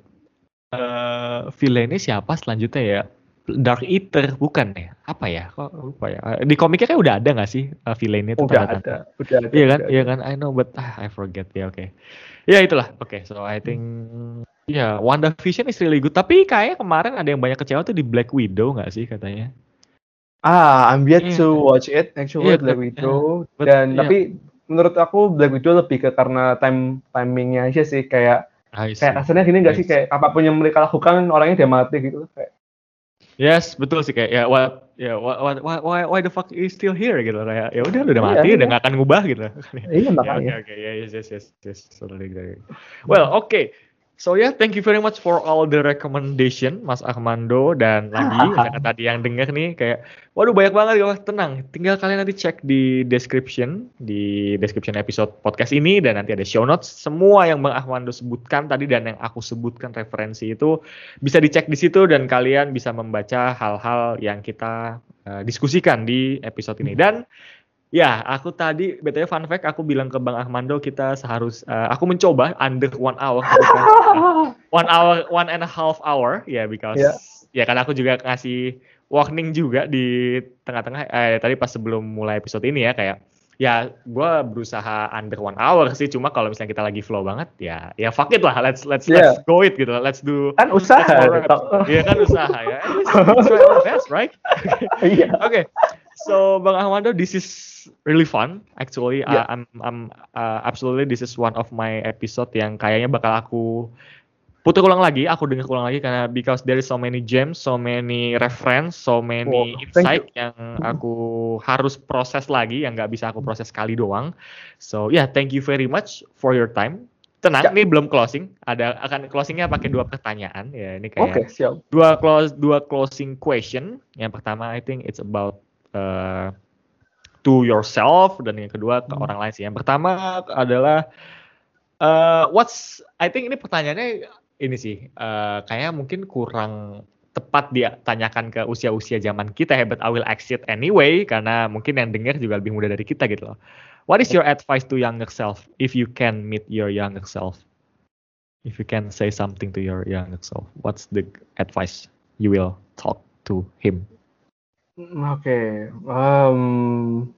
uh, villainnya siapa selanjutnya ya? Dark Eater bukan ya? Apa ya? Kok lupa ya? Di komiknya kan udah ada nggak sih uh, villainnya itu? Udah ada, udah ada. Iya kan? Iya kan? I know but ah, I forget ya. Oke. Okay. Ya itulah. Oke, okay, so I think ya yeah, Wanda Vision is really good. Tapi kayak kemarin ada yang banyak kecewa tuh di Black Widow nggak sih katanya? Ah, I'm yet yeah. to watch it actually yeah, Black Widow. Yeah. Dan yeah. tapi menurut aku Black Widow lebih ke karena time timingnya aja sih kayak kayak rasanya gini gak sih? Kayak apa pun yang mereka lakukan orangnya dia mati gitu. Kayak Yes, betul sih. Kayak ya what ya what, what, why why the fuck is still here gitu kayak ya udah udah iya, mati iya, udah nggak akan ngubah gitu. Iya makanya. Oke oke. Ya yes yes yes yes. Totally Well, oke. Okay. So yeah, thank you very much for all the recommendation, Mas Armando dan lagi *laughs* karena tadi yang denger nih kayak, waduh banyak banget ya, tenang, tinggal kalian nanti cek di description, di description episode podcast ini dan nanti ada show notes, semua yang Bang Armando sebutkan tadi dan yang aku sebutkan referensi itu bisa dicek di situ dan kalian bisa membaca hal-hal yang kita uh, diskusikan di episode ini. Dan Ya, aku tadi btw fun fact aku bilang ke Bang Ahmando kita seharus uh, aku mencoba under one hour uh, *laughs* one hour one and a half hour ya yeah, because yeah. ya karena aku juga ngasih warning juga di tengah-tengah eh, tadi pas sebelum mulai episode ini ya kayak ya gue berusaha under one hour sih cuma kalau misalnya kita lagi flow banget ya ya fuck it lah let's let's yeah. let's go it gitu let's do kan usaha iya kan usaha ya it's, it's best right *laughs* iya. oke okay. So bang Ahmando this is really fun actually. Yeah. Uh, I'm I'm uh, absolutely this is one of my episode yang kayaknya bakal aku putar ulang lagi, aku dengar ulang lagi karena because there is so many gems, so many reference, so many oh, insight yang aku harus proses lagi yang nggak bisa aku proses sekali doang. So yeah, thank you very much for your time. Tenang, ya. ini belum closing. Ada akan closingnya pakai dua pertanyaan ya. Ini kayak okay, siap. dua close dua closing question. Yang pertama I think it's about uh, to yourself dan yang kedua ke hmm. orang lain sih. Yang pertama adalah uh, what's I think ini pertanyaannya ini sih uh, kayaknya mungkin kurang tepat dia tanyakan ke usia-usia zaman kita ya, but I will exit anyway karena mungkin yang dengar juga lebih muda dari kita gitu loh. What is your advice to younger self if you can meet your younger self? If you can say something to your younger self, what's the advice you will talk to him? Oke, okay. um,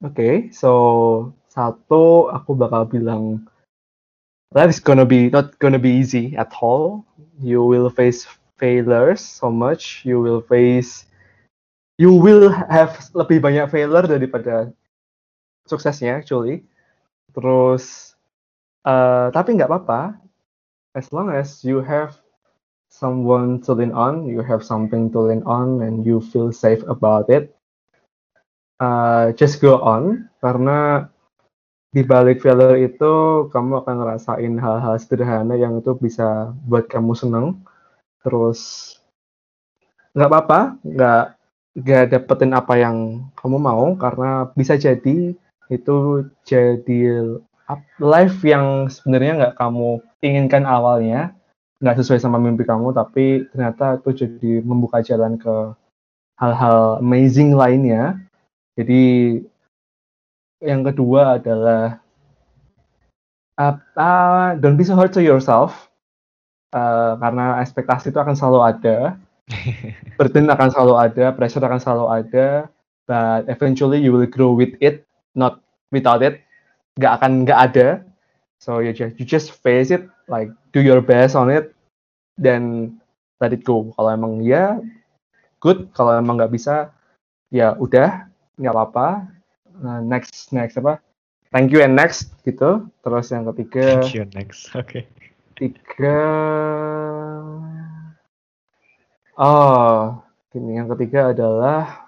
Oke, okay, so satu aku bakal bilang life is gonna be not gonna be easy at all. You will face failures so much. You will face you will have lebih banyak failure daripada suksesnya actually. Terus uh, tapi nggak apa-apa as long as you have someone to lean on, you have something to lean on, and you feel safe about it uh, just go on. Karena di balik failure itu kamu akan ngerasain hal-hal sederhana yang itu bisa buat kamu seneng. Terus nggak apa-apa nggak nggak dapetin apa yang kamu mau. Karena bisa jadi itu jadi life yang sebenarnya nggak kamu inginkan awalnya nggak sesuai sama mimpi kamu tapi ternyata itu jadi membuka jalan ke hal-hal amazing lainnya Jadi yang kedua adalah uh, uh, don't be so hard to yourself uh, karena ekspektasi itu akan selalu ada, *laughs* burden akan selalu ada, pressure akan selalu ada, but eventually you will grow with it, not without it. Gak akan gak ada. So you just you just face it, like do your best on it, then let it go. Kalau emang ya good, kalau emang nggak bisa ya udah nggak apa-apa. Nah, next next apa? Thank you and next gitu. Terus yang ketiga. Thank you next. *laughs* Oke. Okay. Tiga. Oh, ini yang ketiga adalah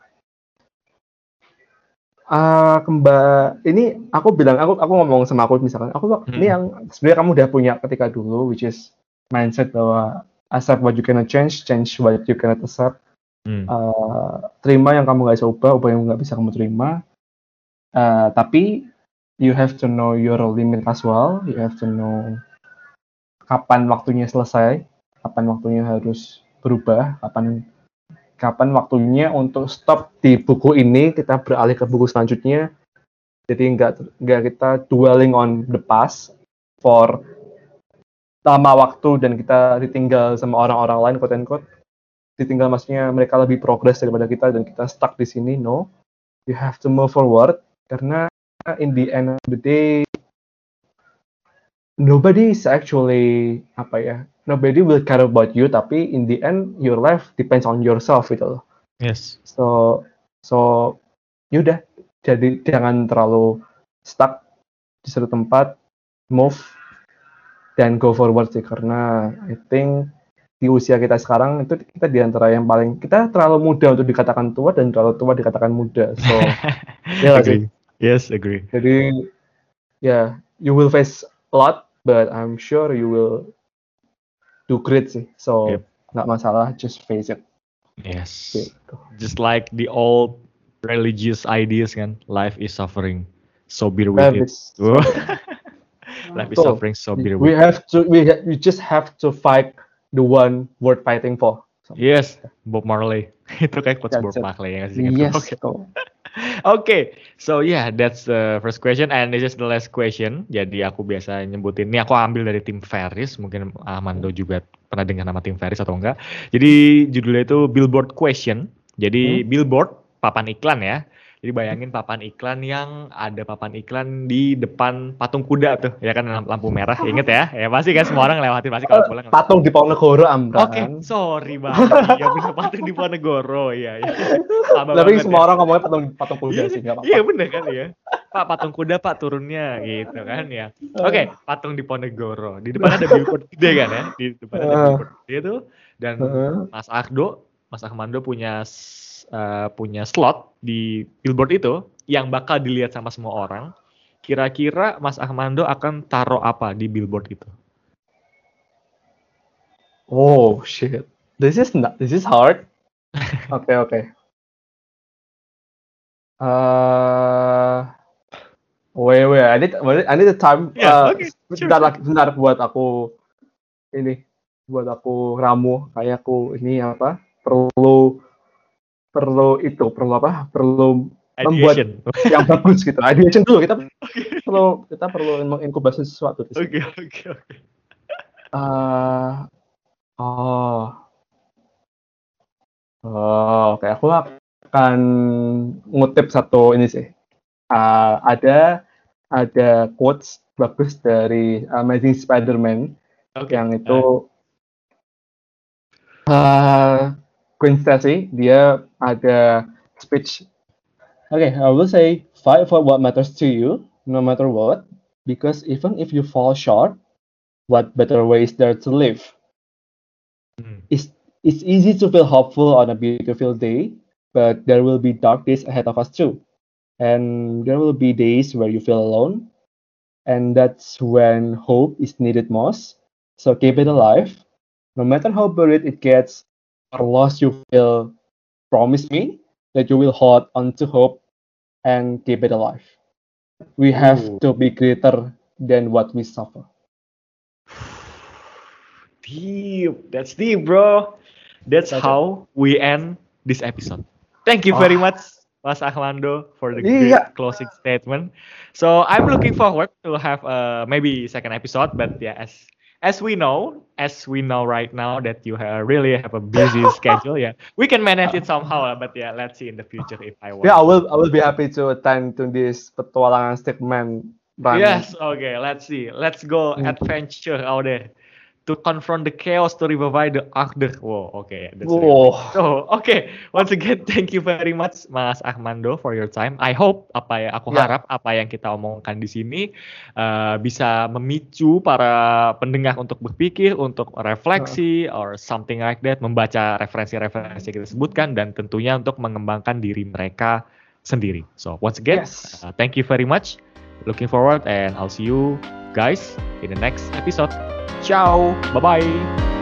uh, kembar ini aku bilang aku aku ngomong sama aku misalkan aku hmm. ini yang sebenarnya kamu udah punya ketika dulu which is mindset bahwa accept what you cannot change change what you cannot accept hmm. uh, terima yang kamu nggak bisa ubah ubah yang nggak bisa kamu terima. Uh, tapi you have to know your limit as well. You have to know kapan waktunya selesai kapan waktunya harus berubah kapan kapan waktunya untuk stop di buku ini. Kita beralih ke buku selanjutnya. Jadi nggak nggak kita dwelling on the past for lama waktu dan kita ditinggal sama orang-orang lain quote unquote. Ditinggal maksudnya mereka lebih progres daripada kita dan kita stuck di sini no. You have to move forward karena in the end of the day nobody is actually apa ya nobody will care about you tapi in the end your life depends on yourself gitu loh. Yes. So so yaudah. Jadi jangan terlalu stuck di satu tempat move dan go forward sih karena I think di usia kita sekarang itu kita di antara yang paling kita terlalu muda untuk dikatakan tua dan terlalu tua dikatakan muda so *laughs* ya agree. yes agree jadi ya yeah, you will face a lot but I'm sure you will do great sih. So yep. nggak masalah, just face it. Yes. Gitu. Just like the old religious ideas kan, life is suffering, so bear with life it. *laughs* Life is suffering, so with. We have to, we ha we just have to fight the one worth fighting for. So. Yes, Bob Marley. *laughs* Itu kayak quotes Bob Marley ya Yes. Okay. *laughs* okay, so yeah, that's the first question and this is the last question. Jadi aku biasa nyebutin ini aku ambil dari tim Ferris, mungkin Amando juga pernah dengar nama tim Ferris atau enggak. Jadi judulnya itu Billboard Question. Jadi hmm? billboard papan iklan ya. Jadi bayangin papan iklan yang ada papan iklan di depan patung kuda tuh, ya kan lampu merah, inget ya? Ya pasti kan semua orang lewatin pasti kalau pulang. Patung di Ponegoro Amran. Oke, okay, sorry banget. ya bener patung di Ponegoro, ya. ya. Tapi semua ya. orang ngomongnya patung patung kuda sih, nggak apa-apa. Iya bener kan ya. Pak patung kuda Pak turunnya gitu kan ya. Oke, okay, patung di Ponegoro. Di depan ada billboard gede kan ya. Di depan ada billboard gede tuh dan Mas Ardo, Mas Ahmando punya uh, punya slot di billboard itu yang bakal dilihat sama semua orang. Kira-kira Mas Ahmando akan taruh apa di billboard itu? Oh shit, this is not this is hard. Oke *laughs* oke. Okay. Uh, wait wait, I need I need the time. Yeah, uh, okay, sure, bentar lagi bentar buat aku ini buat aku ramu kayak aku ini apa perlu perlu itu perlu apa? Perlu membuat *laughs* yang bagus gitu. Ideation dulu kita *laughs* okay. perlu kita perlu menginkubasi sesuatu oke oke oke. Eh, oh. Oh oke okay. aku akan ngutip satu ini sih. Uh, ada ada quotes bagus dari Amazing Spider-Man okay. yang itu uh, Queen Stacy dia ada speech. Okay, I will say fight for what matters to you, no matter what, because even if you fall short, what better way is there to live? Mm. It's it's easy to feel hopeful on a beautiful day, but there will be dark days ahead of us too. And there will be days where you feel alone, and that's when hope is needed most. So keep it alive. No matter how buried it gets, or lost you will promise me that you will hold on to hope and keep it alive. We have Ooh. to be greater than what we suffer. *sighs* Deep. That's deep, bro. That's, That's how it. we end this episode. Thank you very oh. much, Mas Ahmando for the yeah. closing statement. So I'm looking forward to have uh, maybe second episode, but yeah, as as we know, as we know right now that you have really have a busy *laughs* schedule, yeah, we can manage it somehow. But yeah, let's see in the future if I want. Yeah, I will. I will be happy to attend to this petualangan statement. Yes. Okay. Let's see. Let's go mm. adventure out there to confront the chaos to revive the order. Wow, okay. That's wow. So, okay. Once again, *laughs* thank you very much, Mas Ahmando, for your time. I hope apa ya, aku yeah. harap apa yang kita omongkan di sini uh, bisa memicu para pendengar untuk berpikir, untuk refleksi, uh. or something like that, membaca referensi-referensi yang kita sebutkan, dan tentunya untuk mengembangkan diri mereka sendiri. So, once again, yes. uh, thank you very much. Looking forward, and I'll see you guys in the next episode. Ciao, bye bye.